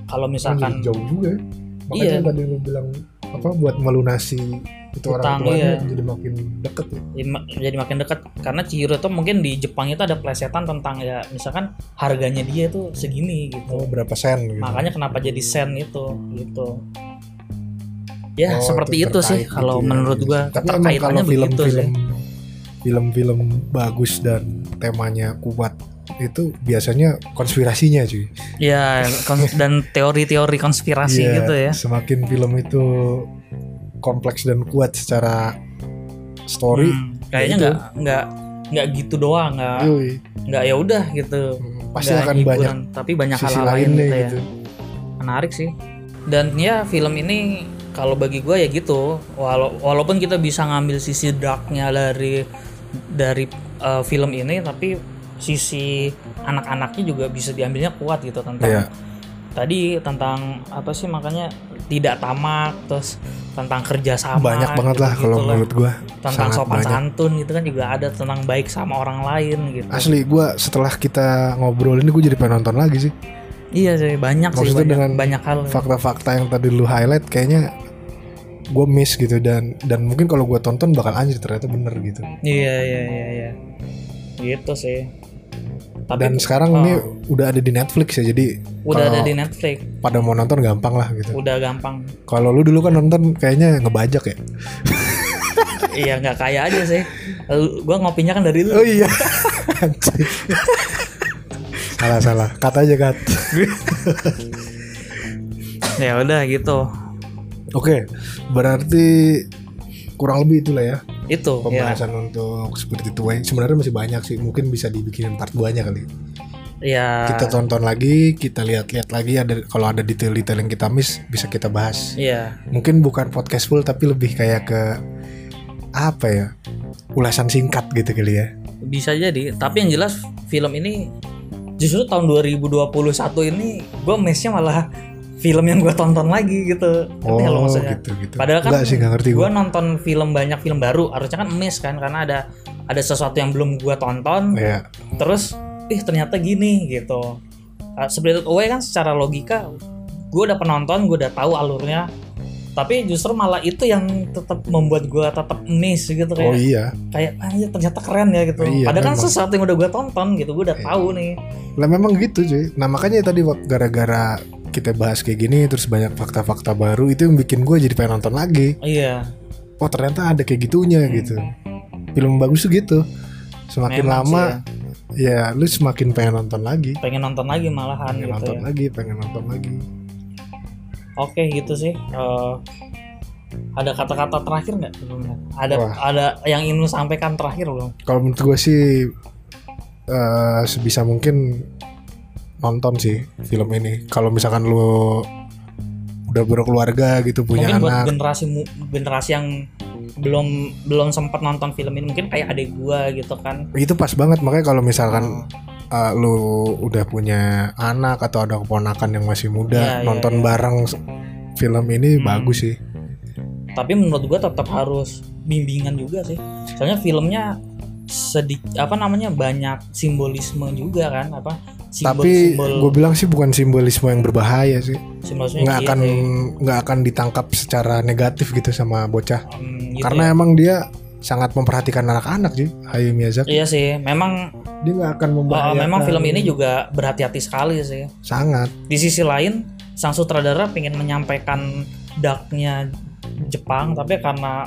kalau Kan misalkan jadi jauh juga. ya. Makanya Iya. tadi lu bilang apa buat melunasi itu orang Utang, tuanya iya. jadi makin deket ya. jadi ma- jadi makin dekat karena Chihiro tuh mungkin di Jepang itu ada plesetan tentang ya misalkan harganya dia tuh segini gitu Oh berapa sen gitu. makanya kenapa jadi sen itu gitu ya Oh, seperti itu, sih terkait kalau gitu ya. menurut gua keterkaitannya kalau begitu film-film sih film-film bagus dan temanya kuat itu biasanya konspirasinya cuy. ya dan teori-teori konspirasi Iya, gitu ya Semakin film itu kompleks dan kuat secara story, Hmm, kayaknya itu. nggak nggak nggak gitu doang nggak nggak ya udah gitu hmm, pasti Nggak akan hiburan, banyak tapi banyak hal lain gitu ya gitu. menarik sih dan ya film ini kalau bagi gue ya gitu walau walaupun kita bisa ngambil sisi darknya dari dari uh, film ini tapi sisi anak-anaknya juga bisa diambilnya kuat gitu tentang Iya. tadi tentang apa sih makanya tidak tamak terus tentang kerjasama Banyak banget lah gitu-gitu kalau lah. menurut gua. tentang sopan banyak. santun gitu kan juga ada tentang baik sama orang lain gitu Asli gua setelah kita ngobrol ini gue jadi pengen nonton lagi sih. iya sih banyak sih Maksudnya banyak, dengan banyak hal Fakta-fakta yang tadi lu highlight kayaknya gue miss gitu dan dan mungkin kalau gue tonton bakal anjir ternyata bener gitu. Iya iya iya iya. Gitu sih. Tapi dan sekarang oh, ini udah ada di Netflix ya jadi udah ada di Netflix, pada mau nonton gampang lah gitu. udah gampang. Kalau lu dulu kan nonton kayaknya ngebajak ya. iya nggak kayak aja sih. Gua ngopinya kan dari lu. Oh iya. Salah salah. Kata aja kat. Ya udah gitu. Oke, berarti kurang lebih itulah ya Itu ya. pembahasan untuk Spirit Itu. Sebenarnya masih banyak sih, mungkin bisa dibikin part 2-nya kali. Ya. Kita tonton lagi, kita lihat-lihat lagi ada kalau ada detail-detail yang kita miss bisa kita bahas. Iya. Mungkin bukan podcast full tapi lebih kayak ke apa ya? Ulasan singkat gitu kali ya. Bisa jadi. Tapi yang jelas film ini justru tahun 2021 ini gue mesnya malah film yang gue tonton lagi gitu. Ngerti nggak lo Oh, maksudnya? gitu gitu. Padahal kan Enggak sih nggak ngerti gue nonton film banyak film baru harusnya kan miss kan karena ada ada sesuatu yang belum gue tonton Ya, terus ih ternyata gini gitu uh, Spirited Away kan secara logika gue udah penonton gue udah tahu alurnya tapi justru malah itu yang tetap membuat gue tetap miss gitu oh kayak iya. kayak anjir ternyata keren ya gitu Iya, padahal kan sesuatu yang udah gue tonton gitu gue udah Iya. tahu nih Lah memang gitu cuy. Nah makanya tadi gara-gara kita bahas kayak gini terus banyak fakta-fakta baru itu yang bikin gue jadi pengen nonton lagi. iya Oh ternyata ada kayak gitunya gitu. Film bagus tuh gitu. Semakin Memang sih lama ya. ya. lu semakin pengen nonton lagi. pengen nonton lagi malahan Pengen gitu nonton ya. lagi, pengen nonton lagi. Oke gitu sih. Eh, ada kata-kata terakhir nggak? Ada Wah. ada yang ingin lu sampaikan terakhir belum? Kalau menurut gue sih eh, sebisa mungkin nonton sih film ini. Kalau misalkan lu udah berkeluarga gitu punya mungkin buat anak, generasi mu- generasi yang belum belum sempat nonton film ini mungkin kayak adik gua gitu kan. itu pas banget makanya kalau misalkan uh, lu udah punya anak atau ada keponakan yang masih muda iya, nonton iya. bareng s- film ini Hmm. bagus sih Tapi menurut gua tetap harus bimbingan juga sih. Soalnya filmnya sedikit apa namanya banyak simbolisme juga kan apa simbol tapi simbol gue bilang sih bukan simbolisme yang berbahaya sih. Nggak iya akan nggak akan ditangkap secara negatif gitu sama bocah. Hmm, gitu karena ya. emang dia sangat memperhatikan anak-anak sih Hayao Miyazaki. Iya sih memang dia nggak akan oh, membahayakan. memang film ini juga berhati-hati sekali sih. Sangat. Di sisi lain sang sutradara pengen menyampaikan darknya Jepang tapi karena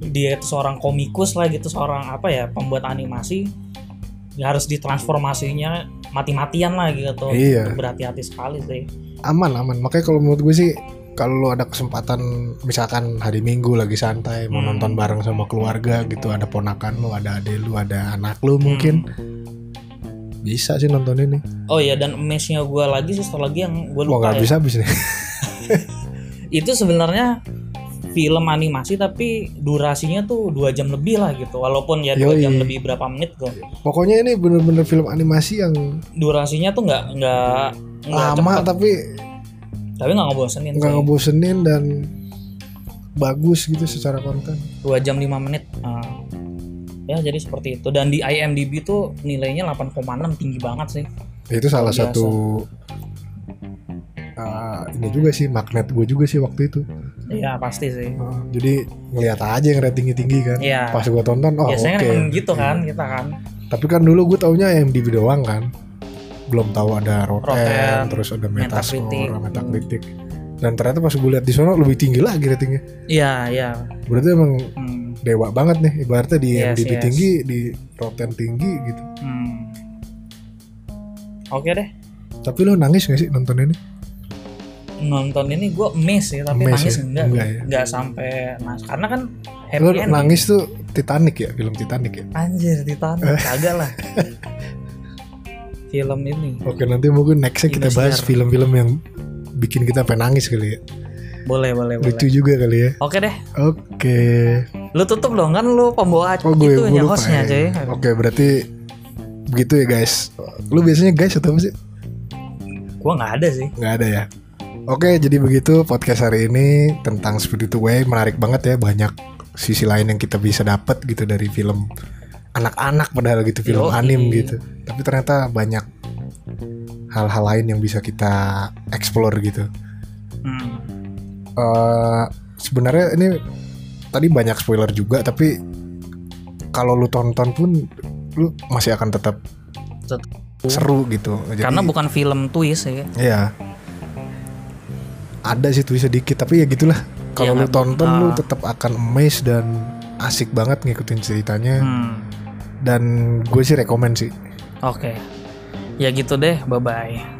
dia itu seorang komikus lah gitu seorang apa ya pembuat animasi ya harus ditransformasinya mati-matian lah gitu. Iya. Berhati-hati sekali sih. Aman aman. Makanya kalau menurut gue sih kalau lu ada kesempatan misalkan hari Minggu lagi santai mau Hmm. nonton bareng sama keluarga gitu ada ponakan lu ada adik lu ada anak lu mungkin bisa sih nonton ini oh iya dan amaze-nya gue lagi sih satu lagi yang gue wah lupa nggak ya. bisa habis nih. Itu sebenarnya film animasi tapi durasinya tuh dua jam lebih lah gitu walaupun ya dua Yoi. jam lebih berapa menit tuh pokoknya ini bener-bener film animasi yang durasinya tuh nggak nggak lama cepet. tapi tapi nggak ngebosenin nggak ngebosenin dan bagus gitu secara konten dua jam 5 menit Ah. ya jadi seperti itu dan di IMDb tuh nilainya 8,6 tinggi banget sih itu salah biasa. satu uh, ini juga sih magnet gue juga sih waktu itu. Iya pasti sih. Nah, jadi ngeliat aja yang ratingnya tinggi kan. Iya. Pas gue tonton, oh oke. Biasanya kan gitu kan kita kan. Tapi kan dulu gue taunya MDB doang kan. Belum tahu ada Rotten, Rotten, terus ada. Metascore, Metacritic. Dan ternyata pas gue lihat di sana lebih tinggi lagi ratingnya. Iya iya. Berarti emang Hmm. dewa banget nih. Ibaratnya di Yes, MDB yes. tinggi, di Rotten tinggi gitu. Hmm. Oke deh. Tapi lo nangis gak sih nonton ini? Nonton ini gue miss ya tapi Miss nangis ya? enggak Enggak ya? enggak sampai mas karena kan happy Lo ending. nangis tuh Titanic ya, film Titanic ya. Anjir Titanic kagak lah. Film ini Oke nanti mungkin nextnya kita bahas film-film yang bikin kita pengen nangis kali ya. boleh boleh boleh. Lucu juga kali ya. Oke deh. Oke. Lu tutup dong kan lu pembawa Oh gue, itu gue lupa hostnya ya. cuy. Oke berarti begitu ya guys. Lu biasanya guys atau apa sih? Gua nggak ada sih. Nggak ada ya. Oke jadi begitu podcast hari ini tentang Spirit Way menarik banget ya banyak sisi lain yang kita bisa dapat gitu dari film anak-anak padahal gitu film Yoi. anim gitu. Tapi ternyata banyak hal-hal lain yang bisa kita explore gitu. Hmm. eh sebenarnya ini tadi banyak spoiler juga tapi kalau lu tonton pun lu masih akan tetap Tetap. seru gitu. Jadi, Karena bukan film twist ya. Iya. Ada sih tuh sedikit tapi ya gitulah. Kalau Iya, lu tonton lu ah. tetap akan amazed dan asik banget ngikutin ceritanya Hmm. dan gue sih rekomend sih. Oke. Ya gitu deh. Bye bye.